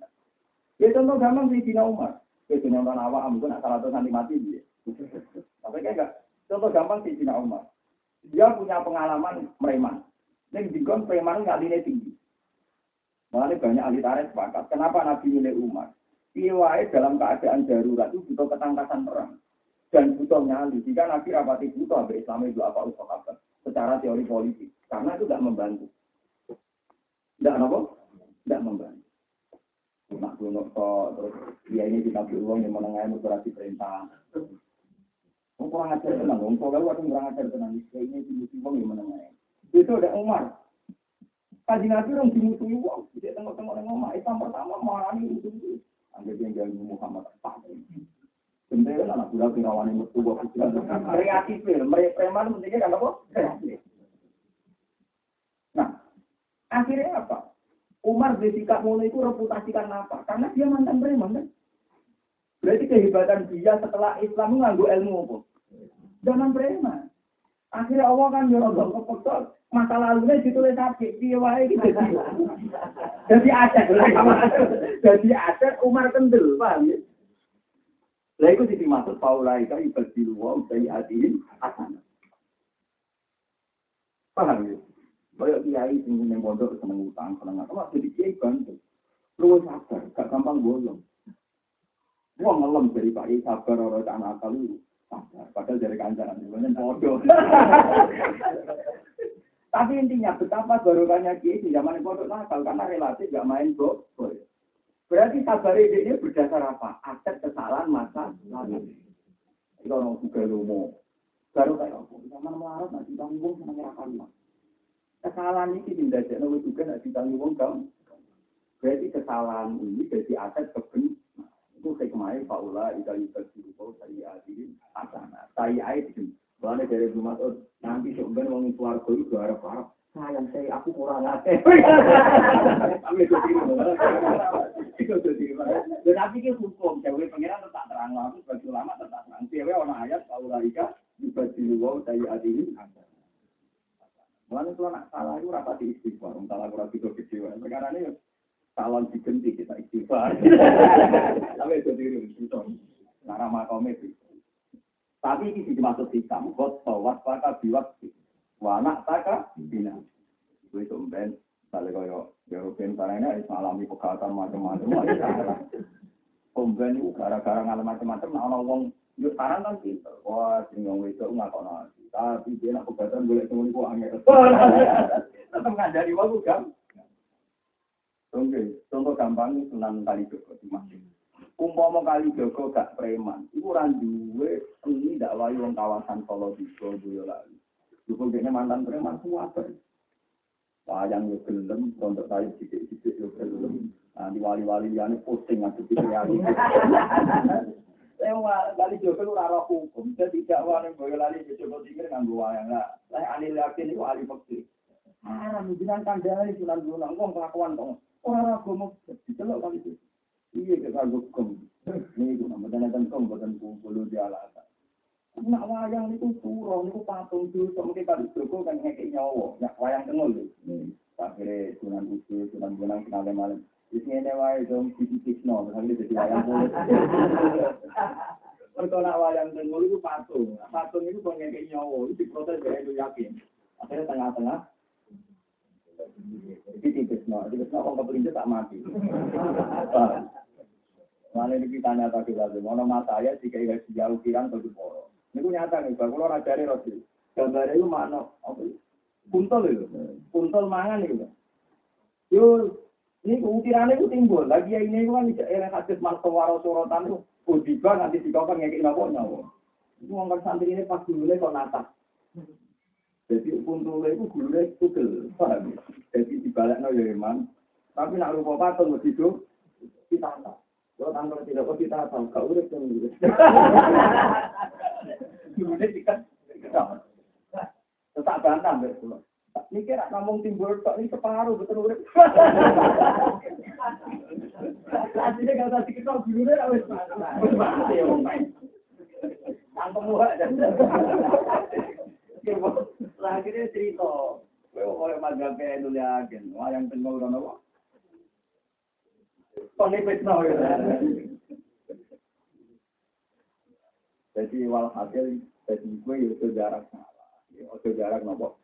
Speaker 1: Ya contoh gampang di Dina Umar. Ya Dina Umar awak mungkin asal atau nanti mati dia. Tapi kayak enggak. Contoh gampang di Dina Umar. Dia punya pengalaman preman. Ning dikon preman ini tinggi. Makanya banyak ahli tarikh sepakat. Kenapa Nabi milih Umar? Piwai dalam keadaan darurat itu butuh ketangkasan perang dan butuh nyali. Jika Nabi rapati butuh, Islam itu apa apa secara teori politik. Karena itu tidak membantu. Tidak apa? Tidak membantu. Nak gunung terus dia ini kita uang yang menengah moderasi perintah. Oh, kurang ajar tenang, om kalau aku kurang ajar tenang, ini dimusuhi uang yang menengah. Itu ada Umar. Kaji Nabi orang dimusuhi uang, tidak tengok-tengok dengan Umar. Islam pertama malah ini itu. Anda yang jadi Muhammad Pak. Sebenarnya anak budak pirawani metu buat kreatif, mereka preman pentingnya kan apa? Nah, akhirnya apa? Umar bersikap mulai itu reputasi karena apa? Karena dia mantan preman kan? Berarti kehebatan dia setelah Islam nganggu ilmu apa? Zaman preman. Akhirnya Allah kan nyuruh kepeksa masa lalunya ditulis sakit, dia wae gitu. Jadi aset, jadi aset Umar kendel, paham ya? Lah itu jadi maksud faulaika ibadilu wa usai adiin asana. Paham ya? Kayak kiai sing ning pondok seneng utang, seneng apa jadi kiai bantu. Lu sabar, gak gampang bolong. Wong ngelem dari Pak sabar ora tak nakal lu. Padahal dari kancanan sebenarnya bodoh. Tapi intinya betapa barokahnya kiai di zaman pondok nakal karena relatif gak main bodoh. Berarti sabar ini berdasar apa? Aset kesalahan masa lalu. Itu orang juga lomo. Baru kayak apa? Zaman melarat nanti tanggung sama nyerahkan Kesalahan ini tidak ada nawi juga tidak ditanggung kamu. Berarti kesalahan ini jadi aset keben. Itu saya kemarin Pak Ula, Ika Yuka Sirupo, saya adirin, asana. Saya itu. Soalnya dari rumah nanti sebenarnya orang keluarga itu harap-harap sayang saya aku kurang akeh. Tapi itu Tetapi itu hukum, cewek pengiran tetap terang aku sebagai ulama tetap terang. Cewek orang ayat Paulika dibagi wow saya adili. Mulanya kalau nak salah itu rapat istighfar, salah kurang itu kecewa. Sekarang ini calon digenti kita istighfar. Tapi itu diri itu, cara makomnya itu. Tapi ini dimaksud hikam, kot tawat pada biwak Wanak taka bina. Itu itu ben. Misalnya kaya European karena ini alami pegatan macam-macam. Komben itu gara-gara ngalam macam-macam. Nah, orang ngomong, yuk sekarang kan pinter. Wah, sing ngomong itu nggak nasi. Tapi dia nak pegatan boleh temen ku angin. Tetap ngajari waktu kan. Oke, contoh gampang Sunan Kalijogo di masjid. Umpama kali Joko gak preman, itu orang duwe ini dakwah wong kawasan Solo di Boyolali. Dukung mantan preman semua apa? Wayang yo gelem, untuk saya sidik-sidik yo gelem. Nah, di wali-wali ini posting ngaku pikir ya. Lewat kali Joko ora roh hukum, jadi dakwah ning Boyolali Joko pikir nganggo wayang lah. Lah ahli yakin iku ahli fikih. Haram jenengan kandhane sunan gunung wong kelakuan kok. Ora agama dicelok kali itu. Iya kita hukum. Ini itu namanya dan kong badan kumpul di alasan. Nak wayang itu pura, itu patung dosa. Mungkin kali Joko kan ngekek nyawa. Nak wayang tengol lho. Akhirnya Sunan Kudus, Sunan Gunung, Sunan Malam. Wis ngene wae dong titik-titikno, misalnya jadi wayang kulit. Mereka nak wayang tengul itu patung. Patung itu kok ngekek nyawa, itu diprotes dari itu yakin. Akhirnya tengah-tengah, jadi titikno, titikno kok keperinci tak mati. Mana ini kita nyata kita tuh, mana mata ya jika ya jauh kiran atau di poro. Ini gue nyata nih, kalau orang cari roti, gambarnya itu mana? Apa? Puntel itu, puntel mangan itu. Yo, ini ukirannya itu timbul. Lagi ya ini kan bisa era hadis martawaro sorotan itu, ujiba nanti dikau kan ngekik nyawa nyawa. Itu ngomong santri ini pas dulu kok nata. Jadi puntulnya itu gulunya tugel, paham? Jadi dibalik no ya iman. Tapi nak lupa patung mesti itu kita tak. Kalau tanggal tidak kok kita tahu, kau udah kan gitu. Gulunya dikat, kita. Tetap bantah betul. Ini kira ngomong timbul tok ini separuh betul urip. Aslinya gak usah diketahui gulunya wis wis mati ya muak dan. Akhirnya cerita. Itu wayang tengok ya. Jadi wal hasil jadi gue ya itu jarak salah. Ya jarak nopo.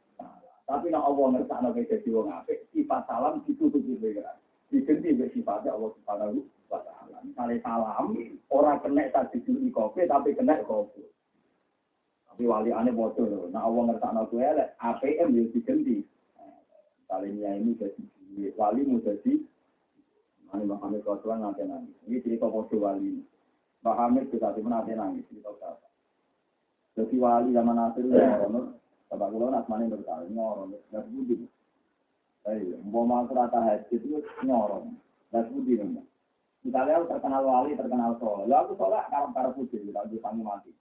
Speaker 1: Tapi nak Allah ngersakno kowe dadi wong sifat salam ditutupi ya. Diganti mbek sifatnya Allah Subhanahu wa. Misale salam ora kena di kopi tapi kena kopi. Tapi wali ane bodoh. Nah Allah ngersakno kowe elek, APM ya diganti. Kalinya ini jadi wali mau jadi Ini Mbak Hamid Rasulullah nanti nangis. Ini cerita bodoh wali. Mbak Hamid kita tiba nanti nangis. Cerita apa? Jadi wali zaman akhir ya, Bapak kula nak mani berkali nyorong, gas budi. Ayo, mau masuk rata haji itu nyorong, gas budi. Misalnya aku terkenal wali, terkenal soleh. Lalu aku soleh karena para putih, lalu kami mati.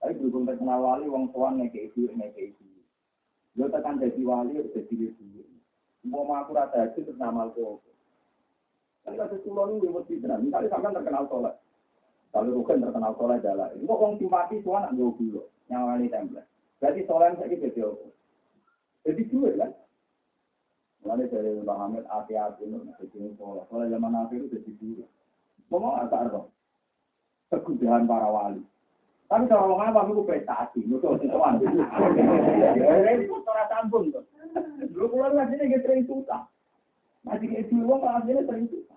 Speaker 1: Tapi berhubung terkenal wali, wong tuan ngeke itu, ngeke itu. Lo tekan jadi wali, jadi itu. Mau masuk rata haji terus nama aku. Kan kasus pulau ini mesti benar. Misalnya sampai terkenal soleh. Kalau Rukin terkenal soleh jalan. Itu orang simpati tuan nak jauh dulu. Wali template. Berarti soleh saya jadi apa? Jadi dua kan? Mulai dari Mbak Hamid hati-hati untuk jadi soleh. Soleh zaman akhir itu jadi dua. Ngomong apa artinya? Kegudahan para wali. Tapi kalau orang apa itu prestasi, itu. Ini itu cara sambung. Dulu pulang ngasihnya gitu sering susah. Masih kayak dulu orang ngasihnya sering susah.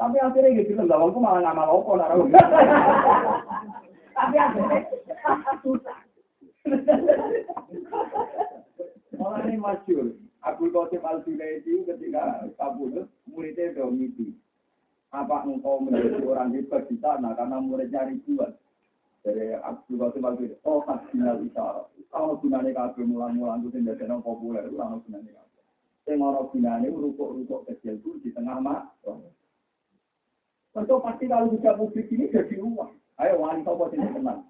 Speaker 1: Tapi akhirnya gitu lah, aku malah ngamal opo naruh. Tapi akhirnya susah. Malah ini masyur. Abdul Qasim al itu ketika kabudut, muridnya udah mimpi. Apa engkau menjadi orang hebat di sana karena muridnya ribuan. Dari Abdul Qasim al oh kasihnya isyarat. Kalau gunanya kabel mulang-mulang itu tidak ada populer, itu orang gunanya kabel. Yang orang gunanya rukuk-rukuk kecil itu di tengah mak. Tentu pasti kalau bisa publik ini jadi uang. Ayo wali sopo sini tenang.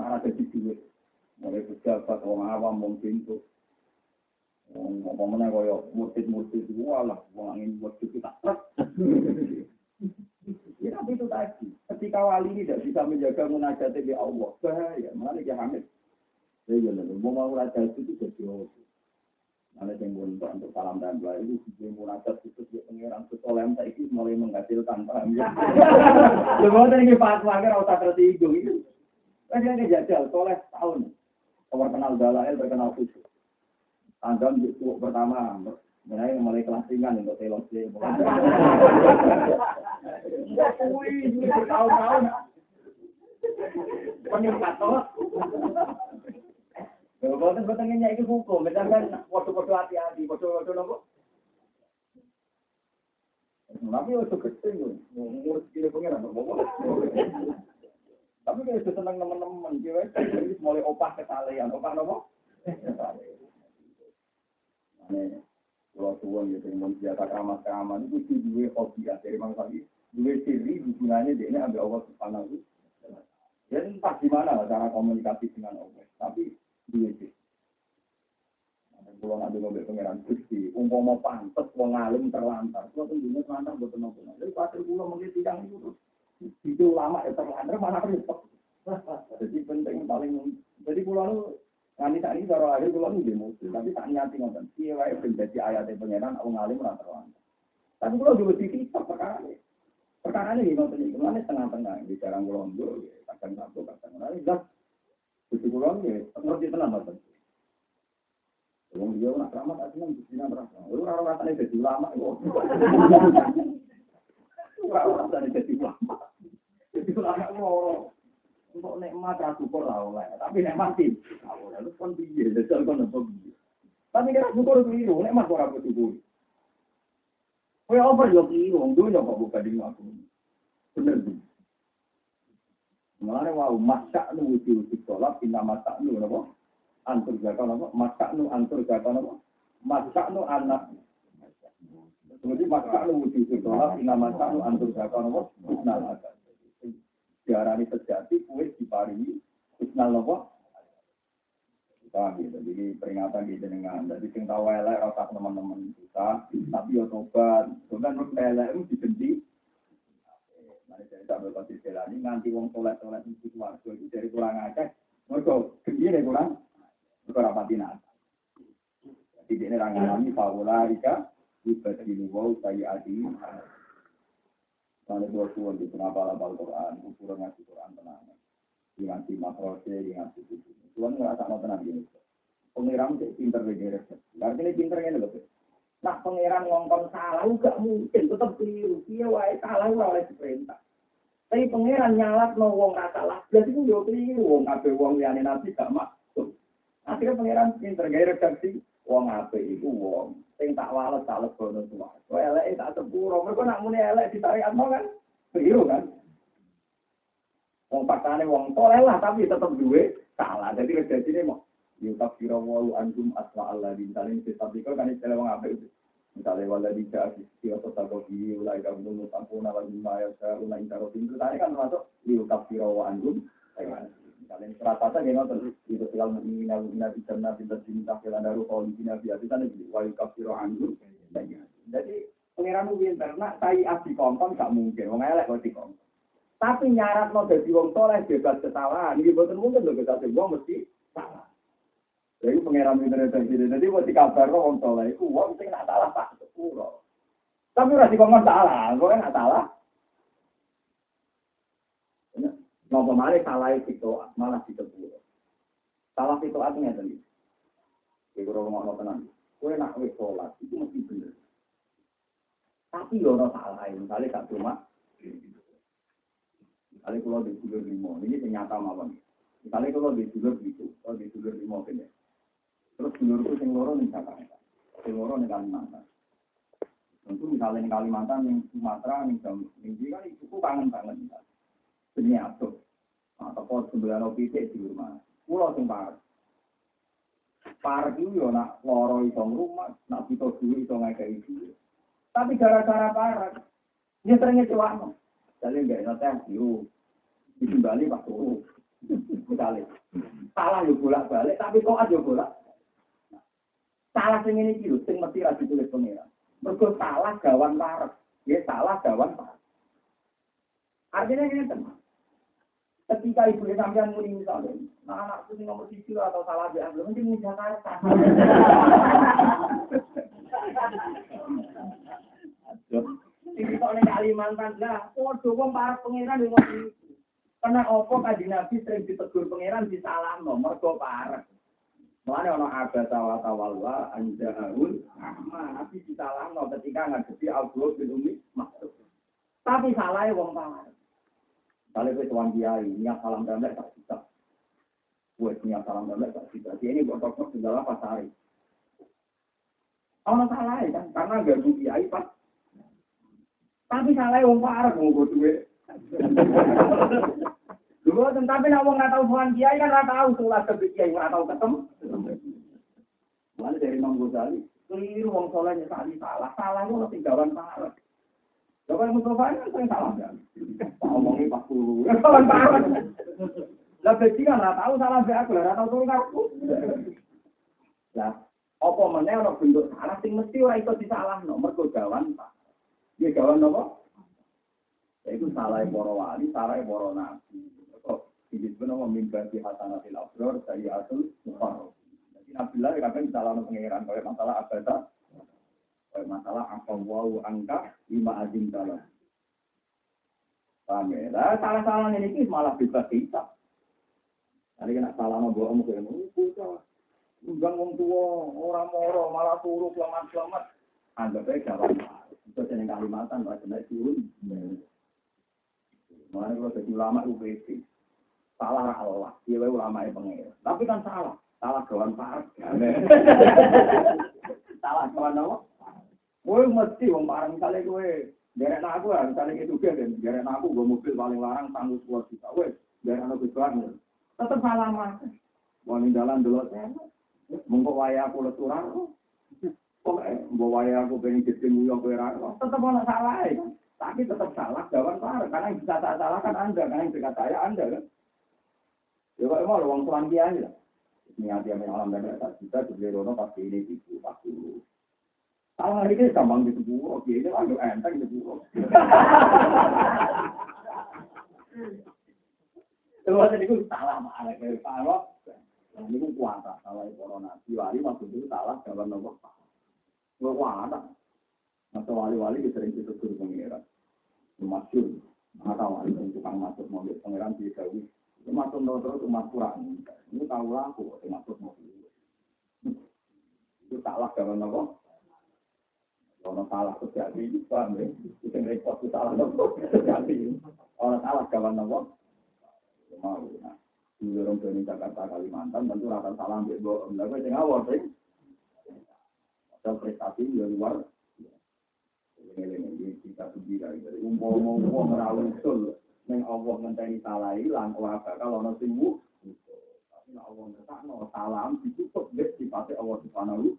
Speaker 1: Nah, jadi duit. Mulai pejabat, orang awam, wong pintu. Mana kaya murtid-murtid walah, wong angin buat itu tak Ya tapi itu tadi, ketika wali ini tidak bisa menjaga munajat di Allah, bahaya. Mana dia hamil? Ya ya, mau mau munajat itu jadi Allah. Mana yang untuk untuk salam dan doa itu dia munajat itu dia pengiran sesolem itu mulai menghasilkan paham ya. Semua tadi fatwa kan usah tersinggung itu. Kan dia jajal soleh tahun. Terkenal dalail, terkenal khusus. Anda itu pertama, mulai mulai kelas ringan untuk telos dia. Wih, bertahun-tahun. Toh. Boten boten iki hukum, misalkan waktu-waktu hati-hati, waktu-waktu nopo. Tapi itu ngurus kiri pengiran, Tapi kalau senang teman-teman, dia mulai opah kesalahan, opah nopo. Kalau tuan gitu, biasa keramat-keramat itu itu dua hobi ya dari mangsa ini, dua ciri hubungannya dia ini ambil Allah subhanahu Ya entah gimana cara komunikasi dengan Allah, tapi dua ciri. Kalau nanti mobil pangeran Gusti, umpama pantes wong alim terlantar, kalau tentunya terlantar buat nopo. Jadi pasir pulau mungkin tidak itu itu lama ya terlantar mana repot. Jadi penting paling jadi pulau Nanti saat ini kalau akhir pulau ini demo, tapi tak nyati nonton. Iya, wae menjadi ayat pengenan, aku ngalim ora terlantar. Tapi kalau dulu di kitab perkara ini. Perkara ini gimana nih? Gimana tengah-tengah di jarang londo, kadang satu, kadang lain. Dan itu kurang ya, ngerti tenang mas. Wong dia nak ramah tak seneng di sini berapa? Lu ora rasane jadi ulama yo. Ora rasane jadi ulama. Jadi ulama loro. Untuk nikmat ra syukur ra oleh, tapi nek mati. Lalu kon piye? Dadi kon opo piye? Tapi nek syukur keliru, nek mat ora bersyukur. Kowe over yo keliru, dunya kok buka di aku. Bener. Mulane wau masak nu wujud sholat inna masak nu napa? Antur jaga napa? Masak nu antur jaga napa? Masak nu anak. Kemudian masak nu wujud sholat inna masak nu antur jaga napa? Husnal adat. Diarani sejati kue diparingi husnal napa? Paham gitu. Jadi peringatan di jenengan. Jadi sing tahu elek rasa teman-teman kita, tapi yo tobat. Tobat terus elek itu dibenci. Mari saya tak berpasti ini nganti wong soleh-soleh itu warga itu dari kurang aja. Gede deh kurang. Mereka rapati nata. Jadi orang ngalami faula ika ibadilu wau saya Mana dua suara di kenapa lapal Quran, ukuran ngasih Quran tenang. Ngasih makrose, ngasih itu. Tuhan ngerasa mau tenang gini. Pengiran itu pinter begini. Artinya pinter ini loh. Nah pangeran ngomong salah, gak mungkin tetap keliru. Iya wae salah oleh perintah. Tapi pangeran nyalat no wong rasa lah. Berarti itu yo keliru. Wong ape wong liane nabi gak. Akhirnya pangeran pinter gaya redaksi. Wong ape itu wong. Sing tak walet tak lebono. Kau elek tak sepuro. Mereka nak muni elek ditarik apa kan? Keliru kan? Wong paksane wong soleh lah tapi tetap duwe salah. Jadi redaksi ini mau Yutak kira walu antum asma Allah di misalnya kitab itu kan istilah wong apa itu. Misalnya wala di jadi kira kota kopi ulai kamu dulu tampun ala lima ya saya ulai taruh pintu tadi kan termasuk yutak kira wa antum. Misalnya serata gimana terus itu segala mungkin nabi nabi karena pintar cinta kela daru kalau di sini biasa kan lagi wa yutak kira antum. Jadi pengiran pinter nak tai abdi kompon gak mungkin. Wong elek kok dikompon. Tapi nyarat mau jadi wong soleh bebas kesalahan. Ini betul mungkin loh kita wong mesti salah. Jadi pengeram internet jadi jadi buat dikabar kok wong soleh itu wong sing nak salah pak sepuro. Tapi ora dikongkon salah, kok nak salah. Nopo mari salah itu malah di sepuro. Salah itu artinya tadi. Iku ora ngono tenan. Kowe nak wis sholat itu mesti bener. Tapi yo ora salah, misalnya gak cuma Misalnya kalau di dulur limo, ini ternyata mawon. Misalnya kalau di dulur gitu, kalau di dulur limo gini. Terus dulurku sing loro ning Jakarta. Sing loro ning Kalimantan. Tentu misalnya ning Kalimantan, ning Sumatera, Jawa, ning kan itu kangen banget. Seni atuh. Nah, toko sebelah nopi di rumah. Pulau sing parah. Parah itu yo nak loro iso rumah, nak pito duwe iso ngekei duwe. Tapi gara-gara parah, dia seringnya celana. Jadi enggak enak teh, yuk. Dikembali pas turu. Misalnya. Salah yuk bolak balik, tapi kok aja bolak. Salah sing ini gitu, sing mesti ra ditulis pengira. Mergo salah gawan parek. Ya salah gawan parek. Artinya ini teman. Ketika ibu sampean muni misalnya, nah anakku sing nomor siji atau salah dia belum mungkin di Jakarta. Ini kok ning Kalimantan lah, podo wong para pangeran yo ngono Karena opo kaji Nabi sering ditegur pangeran disalahno mergo parek. Mulane ana abata wa tawalla anja'ul ahma nabi disalahno ketika ngadepi Abdul bin Umi Maksud. Tapi salahnya wong parek. Kalau kowe tuan kiai, niat salam damai tak bisa. Kowe niat salam damai tak bisa. Dia ini tokoh segala pasari. Ono salah kan, karena gak kiai pas tapi salah wong parah wong gue duwe. Dulu tapi nak wong nggak tahu Tuhan kiai kan nggak tahu sholat ke kiai nggak tahu ketemu. Mana dari Imam Ghazali, keliru wong solehnya tadi salah, salah itu lebih gawan parah. Coba yang Mustafa ini kan salah kan? Ngomongnya pas dulu, gawan parah. Lah beci kan nggak tahu salah saya aku, nggak tahu turun aku. Lah, apa mana orang bentuk salah, sing mesti orang itu disalah, nomor gawan pak. Dia kawan apa? Itu salah para wali, salah para nabi. Kok disebut nama mimbar di hasanatil abdur dari asul mufarro. Jadi Nabilah kadang salah pengiran kalau masalah abada. Masalah apa wau angka lima azim dalam. Paham ya? Lah salah-salah ini malah bebas hisap. Nanti kena salah mau bohong ke ilmu, bocah. Undang wong tua, orang moro, malah turu selamat-selamat. Anggap aja jalan. Itu jeneng Kalimantan, lah kena turun. Mulai kalau jadi ulama UPC, salah Allah, dia ulama yang pengen. Tapi kan salah, salah kawan parah. salah kawan apa? Gue mesti wong parang misalnya gue derek aku ya, misalnya itu kan, derek aku gue mobil paling larang tanggung sepuluh juta, gue derek aku banget. Tetap salah mas. Mau jalan dulu, mengkok waya aku leturan, Pokoknya, bawa waya aku pengen jadi nguyok kira, tetap ada salah ya. Tapi tetap salah, jawaban parah. Karena yang bisa saya salahkan Anda, karena yang dekat saya Anda kan. Ya kok emang uang tuan dia aja. Niat dia alam dan dasar kita, dibeli rono pasti ini itu, pasti. Salah hari ini gampang gitu buruk, ini lalu enteng gitu buruk. Terus itu salah malah kayak salah. Nah, ini pun kuasa salah corona. Diwali maksud itu salah jawaban nomor Nggak kuasa. Masa wali-wali sering itu guru pengiran. Masyur. Mata wali yang tukang masuk mobil pengiran di. Itu masuk terus umat kurang. Ini tahu laku, masuk mobil. Itu salah jawaban nomor Orang salah terjadi, paham ya? Itu repot, itu salah terjadi. Orang salah kawan nopo. Mau, nah. Dulu orang dari Jakarta, Kalimantan, tentu akan salah ambil bohong. Lalu saya ngawal, sih. Ada prestasi di luar. Ini kita sendiri. Jadi, umum-umum merawat usul. Neng Allah ngenteni salah hilang, orang bakal orang singgu. Tapi Allah ngetakno salam ditutup, dia sifatnya Allah subhanahu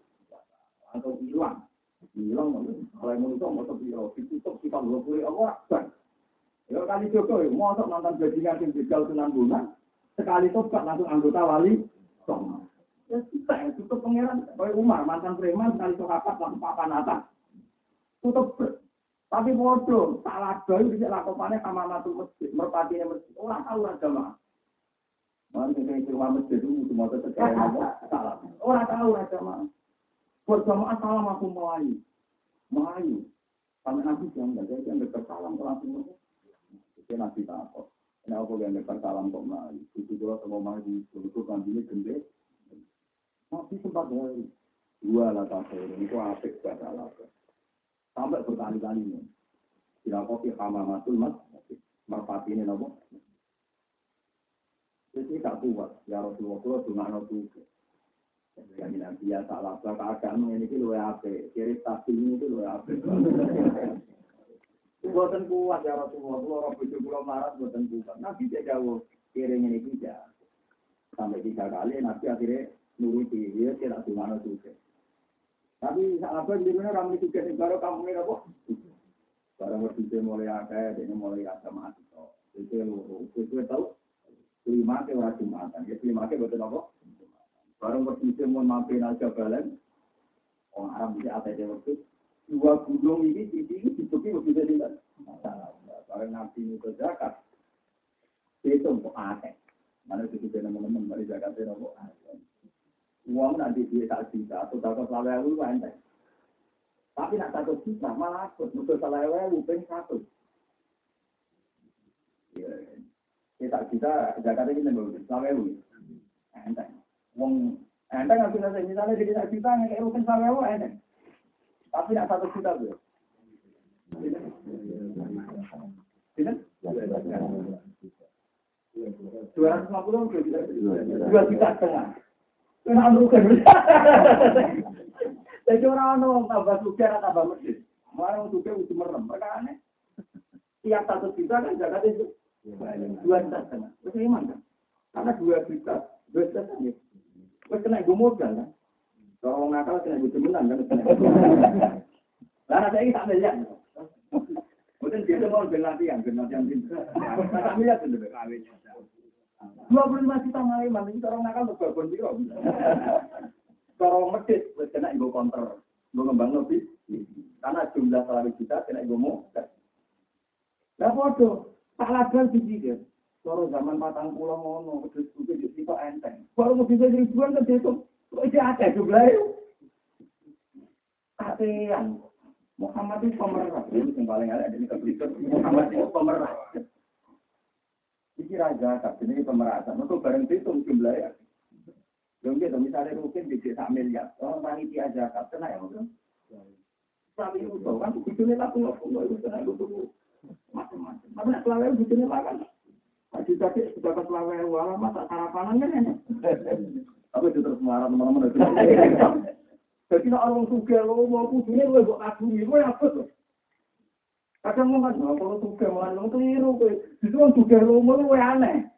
Speaker 1: atau hilang hilang kalau mau itu mau ya ditutup kita dua puluh apa kan ya kali Joko mau masuk mantan bajingan yang begal sunan bulan sekali tobat langsung anggota wali sama ya kita ya tutup pangeran kayak Umar mantan preman sekali tokapat langsung papan atas. Tutup tapi bodoh salah bayu bisa lakukannya sama matu masjid merpatinya masjid. Orang tahu agama Mana yang ke rumah masjid itu semua terjadi salah orang tahu agama Berjamaah salam aku melayu. Melayu. Sampai nabi jangan enggak jadi yang dekat salam ke langsung. Itu nabi takut. Ini aku yang dekat salam kok melayu. Itu juga sama melayu. Itu nantinya gede. Nabi sempat dari dua lah kafir. Itu apik pada alasan. Sampai berkali-kali ini. Tidak kopi hama matul mas. Merpati ini nopo. Jadi tak kuat. Ya Rasulullah, cuma nopo. Jadi nanti ya salah bapak agama ini itu luwe ape, kiri ini itu luwe ape. Buatan kuat ya Rasulullah, kalau orang bujuk pulau marah buatan kuat. Nabi dia jauh kiri ini juga. Sampai tiga kali Nabi akhirnya nuruti dia tidak cuma juga. Tapi sahabat di mana ramai juga baru kamu ini apa? Barang berdua mulai ada, ini mulai ada mati. Itu itu tahu. Lima ke orang jumatan, ya lima ke betul apa? Barang berdua mau mampir aja balen, orang Arab bisa ada di waktu. Dua gunung ini di sini dibuki begitu tidak. Barang nabi itu zakat, itu untuk akeh. Mana itu juga teman-teman dari zakat itu untuk akeh. Uang nanti dia tak bisa, atau dapat salah ewu enteng. Tapi nak satu juta malah akut, untuk salah ewu peng satu. Kita kita zakat ini nembel salah ewu, enteng. Wong enteng nggak bisa misalnya jadi satu juta kayak rukin sama lo enteng. Tapi tidak satu juta tuh. Tidak? Dua ratus lima puluh dua juta setengah. Kena. Jadi orang orang tambah suka tambah masjid. Mau suka udah merem, mereka aneh. Tiap satu juta kan jaga itu dua juta setengah. Betul iman kan? Karena dua juta, dua juta setengah. Wes kena gue modal kan. Kalau orang nakal kena gue cemenan kan. Lah saya ini tak melihat. Mungkin dia mau berlatihan, berlatihan pintar. Tak melihat kawinnya. Dua puluh lima juta malah mana itu orang nakal berbon biro. Kalau medit, wes kena ibu counter, gue ngembang lebih. Karena jumlah salari kita kena ibu mau. Lah foto, tak lagal sih dia. Kalau zaman patang pulau ngono, terus juga jadi kok enteng. Baru mau bisa ribuan kan itu, kok itu ada jumlahnya. Katean. Muhammad itu pemerah. Ini yang paling ada di Muhammad itu pemerah. Iki raja tak ini pemerasan. Mereka bareng hitung jumlahnya. Yang gitu, misalnya mungkin di desa miliar, orang panitia zakat, kena ya mungkin. Tapi itu kan, bujurnya laku nggak punya, itu kena itu macam-macam. Tapi nak selawai bujurnya makan. Haji tadi sudah ke selawai, wala masa sarapanan kan ya. Tapi itu terus marah teman-teman. Jadi nak orang suka, lo mau bujurnya, lo buat kagumi, lo apa tuh? Kadang mau kan, kalau suka, malah lo keliru. Justru orang suka, lo mau aneh.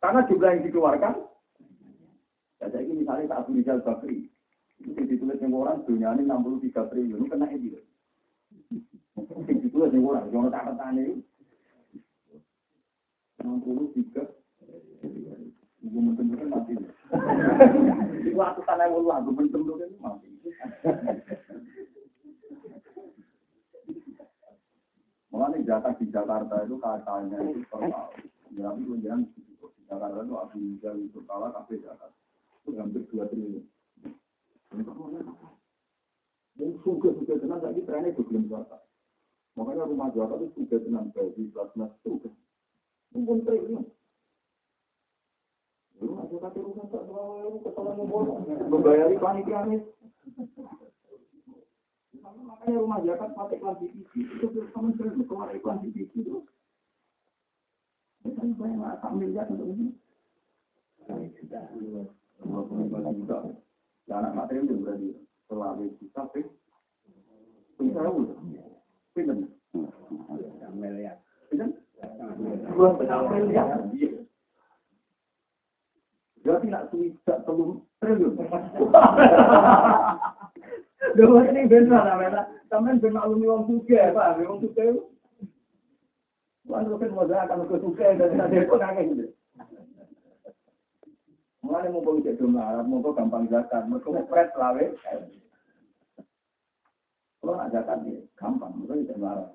Speaker 1: Karena jumlah yang dikeluarkan, Ya, saya ini misalnya tak Abu Rizal Bakri, itu ditulis yang orang dunia ini 63 triliun, kena ini. Itu ditulis yang orang, jangan catatan itu. 63 Gue menentukan mati. Itu aku tanah menentukan mati. Di Jakarta itu katanya tahun. Ya, tapi di Jakarta itu itu kalah Jakarta. Hampir dua triliun. Yang suka-suka tenang, itu belum. Makanya rumah Jakarta itu suka tenang, bagi suka. Mungkin triliun. Lu membolong. Membayari panitia. Makanya rumah zakat pakai klasifikasi. Itu sama sering keluar klasifikasi itu. Kita banyak miliar untuk ini. Anak materi itu berarti selalu juta, tapi punya tahu. Pinter. Miliar. Dua. Berarti nak tidak telur triliun. Dua ini benar namanya. Taman benar alumni wong suge, pak. Wong suge. Wan rukin mau akan ke dan nanti pun nangis. Mulai mau bawa cek jumlah Arab, mau gampang zakat, mau mau pres lawe. Kalau nak zakat dia gampang, mau cek jumlah Arab.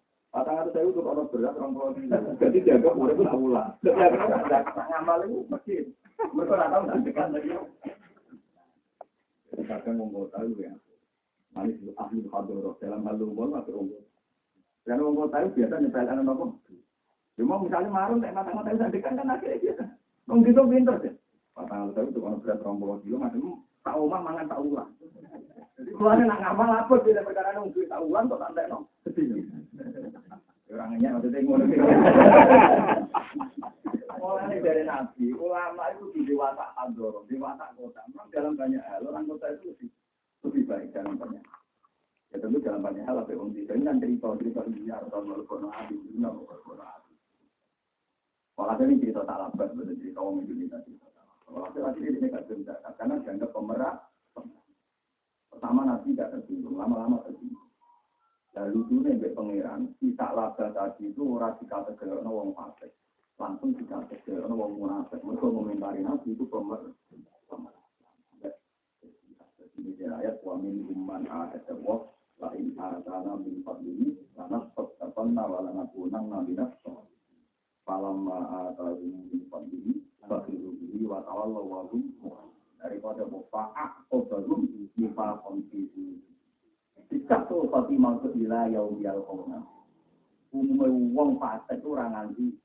Speaker 1: Patang atau saya untuk orang berat, orang pulau Jadi jaga murid itu ulang. Jaga ngamal itu masjid. Mereka nggak tahu nanti kan lagi. Kadang kota itu ya. Manis itu ahli hadoroh dalam hal atau umum. Karena wong kota itu biasa nyepel anak apa. Cuma misalnya marun, nek mata-mata itu sandikan kan akhirnya biasa. Wong gitu pinter deh. Patang atau itu orang berat orang pulau kilo, macam tak omah mangan tak ulang. Kalau nak ngamal apa tidak perkara nung duit tak ulang kok tak no. Orangnya maksudnya ngono. Mulai dari Nabi, ulama itu di dewasa dewasa kota. Memang dalam banyak hal, orang kota itu lebih, lebih baik dalam banyak. Ya tentu dalam banyak hal, apa yang tidak. Ini kan cerita-cerita dia, atau ini Abi. Kalau ini cerita tak betul cerita orang Indonesia cerita Kalau tadi ini tidak cerita, karena dianggap pemerah. Pertama Nabi tidak tersinggung, lama-lama tersinggung. Lalu dulu nih pangeran, kita laba tadi itu orang dikategorikan wong fasik. Langsung orang mau munafik. Mereka mengomentari nabi itu pemer ini ayat wa min umman ahad wa la in atana min fadlihi lana fattapanna wa lana kunang nabi nafsa falamma atahum min fadlihi fakhiru bihi wa tawallaw wa hum Wilayah yaumiyal qawna. Umumnya wong fasik orang nganti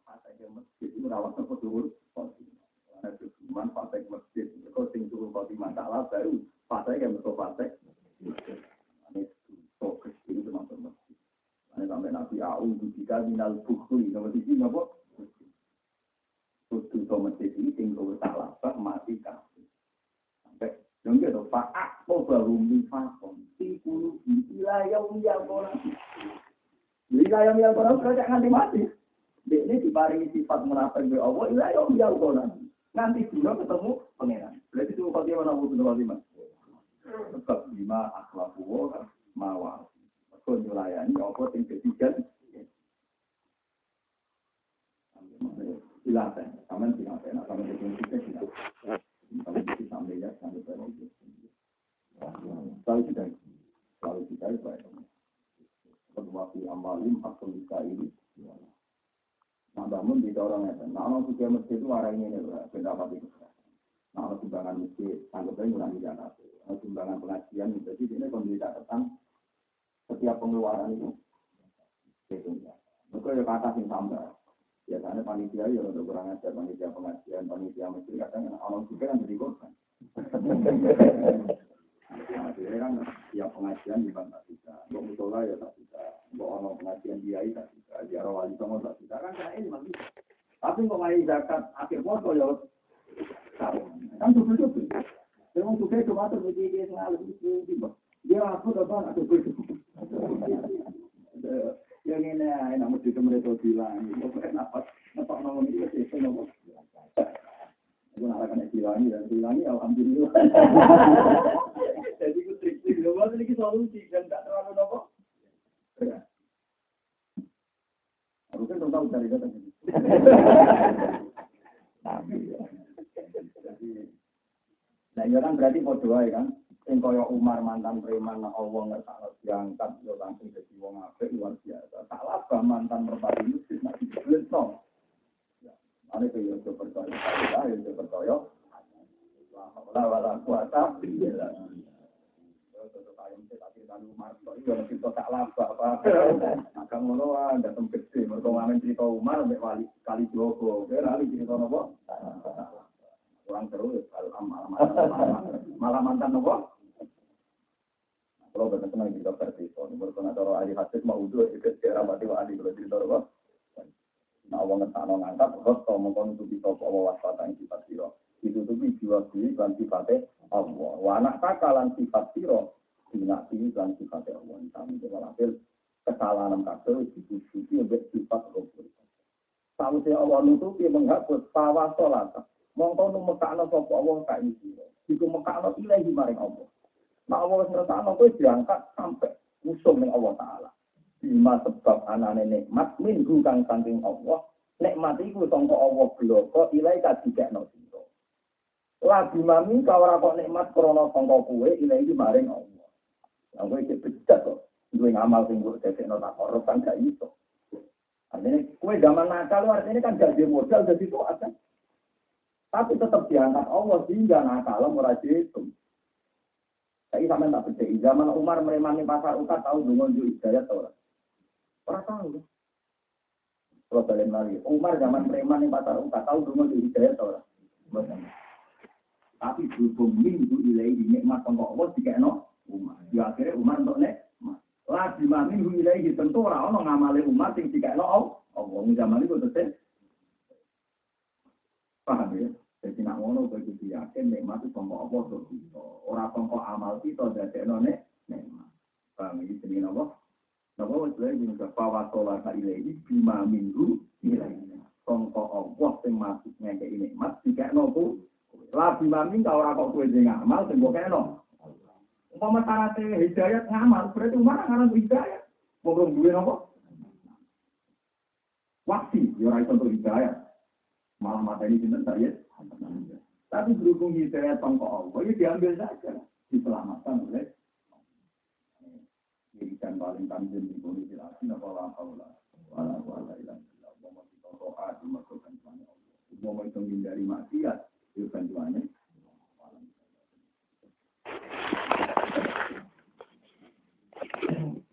Speaker 1: pakai masjid rawat apa dulu karena cuma pakai masjid. Kalau sing turun kalau masalah baru pakai yang betul pakai ini fokus ini masjid. Sampai nabi au jika minal bukhli nomor tiga apa? Kudu to masjid ini tinggal salah mati kafir sampai yang gitu pak aku baru mifakon tikulu orang wilayah wilayah orang kerja nganti mati ini diparingi sifat munafik be Allah, iya ya ya nanti. Nanti dulu ketemu pangeran. Berarti itu Fatimah nabu betul Fatimah. Sebab lima akhlaku mawa. Kau nyulayani apa yang ketiga. Silakan, kamen silakan, kamen ketiga silakan. Kalau kita sampai ya, sampai berarti. Kalau kita, kalau kita itu baik. Kedua fi amalim akul bisa ini. Nah, bangun di orang itu. Nah, orang itu arah ini nih, pendapat itu. Nah, orang sumbangan masjid, anggapnya ngurangi Jakarta. Orang sumbangan pengajian, jadi ini kondisi catatan setiap pengeluaran itu. Mereka ya kata sing tambah. Biasanya panitia ya udah kurang ajar, panitia pengajian, panitia masjid kadang orang juga kan jadi korban. Akhirnya kan tiap pengajian di tak bisa, untuk musola ya tak bisa, untuk orang pengajian kiai tak bisa, ziarah wali songo tak bisa, kan saya ini masih. Tapi kok ngai zakat akhir foto ya kan tuh tuh tuh. Saya mau tuh cuma tuh begini dia ngalir itu tiba. Dia aku dapat aku tuh. Yang ini enak mesti mereka bilang, kok enak apa ngomong itu sih, ngomong. Itu narakan dilangi dan dilangi alhamdulillah. Jadi itu trik-trik, loh, ini solusi dan tak terlalu nopo. Aku kan tahu cari data ini. Nah, iya kan berarti podo ae kan. Sing kaya Umar mantan preman nah Allah nggak salah diangkat yo langsung jadi wong apik luar biasa. Salah bah mantan merpati itu masih belum Ane ke yo percaya saya yo percaya. Wala wala kuasa. Maka ngono ada tempat gede, mereka cerita Umar, kali Jogo, kira kali cerita nopo, kurang seru, malah mantan nopo. Kalau benar senang cerita versi, kalau mereka mau udah, ikut sejarah mati wali kalau cerita. Nah, wong ngetakno ngangkat, terus to mongkon itu bisa bawa waspada yang. Ditutupi jiwa diri dan sifatnya Allah. Wa anak takalan sifat siro, dinasti dan sifatnya Allah. Kami coba hasil kesalahan kabel ditutupi untuk sifat Allah. Saya Allah nutupi menghapus pawa sholat. Mongkon nu mekakno sapa Allah kae iki. Iku mekakno ilahi maring Allah. Nah Allah ngertakno kowe diangkat sampai musuh ning Allah Ta'ala. bima sebab anane nikmat minggu kang saking Allah nikmat iku sangka Allah bloko ilai kadikekno sira la bima mingka ora kok nikmat krana sangka kuwe ilai iki maring Allah lha kowe iki becet kok duwe ngamal sing mbok dadekno tak korup kan gak iso artinya kue zaman nakal artinya kan gak modal jadi itu ada tapi tetap diangkat Allah sehingga nakal ora itu Saya sama tak percaya. Zaman Umar meremani pasar ukat tahu dengan hidayat orang. Orang tahu. Kalau balik lagi, Umar zaman preman yang pasar tak tahu dulu di hidayah orang. Tapi berhubung minggu ilai di nikmat tongkok Allah jika no Umar. Di akhirnya Umar untuk nek. Lagi mami minggu ilai tentu orang orang ngamali Umar sing jika no Allah. Zaman itu tetap. Paham ya? Jadi nak ngono bagi yakin nikmat itu tongkok Allah tuh. Orang tongkok amal kita dari nek nikmat. Paham ya? Jadi Allah. Napa wis lha ing bahwa sholat ilahi bima minggu ilahi. Sangka Allah sing masuk ngekeki nikmat dikekno ku. Lah bima minggu ora kok kowe sing ngamal sing. Umpama syarat hidayat ngamal berarti umar ngaran hidayat. Wong duwe napa? Waksi, ya iso hidayat. Malah mata ini sinten saya. Tapi berhubung hidayat sangka Allah, ya diambil saja. Diselamatkan oleh dan paling tanjung di kondisi lagi apa lah kaulah wala wala ilang ilang mau doa di masukkan sana Allah mau itu menghindari itu bantuannya Thank you.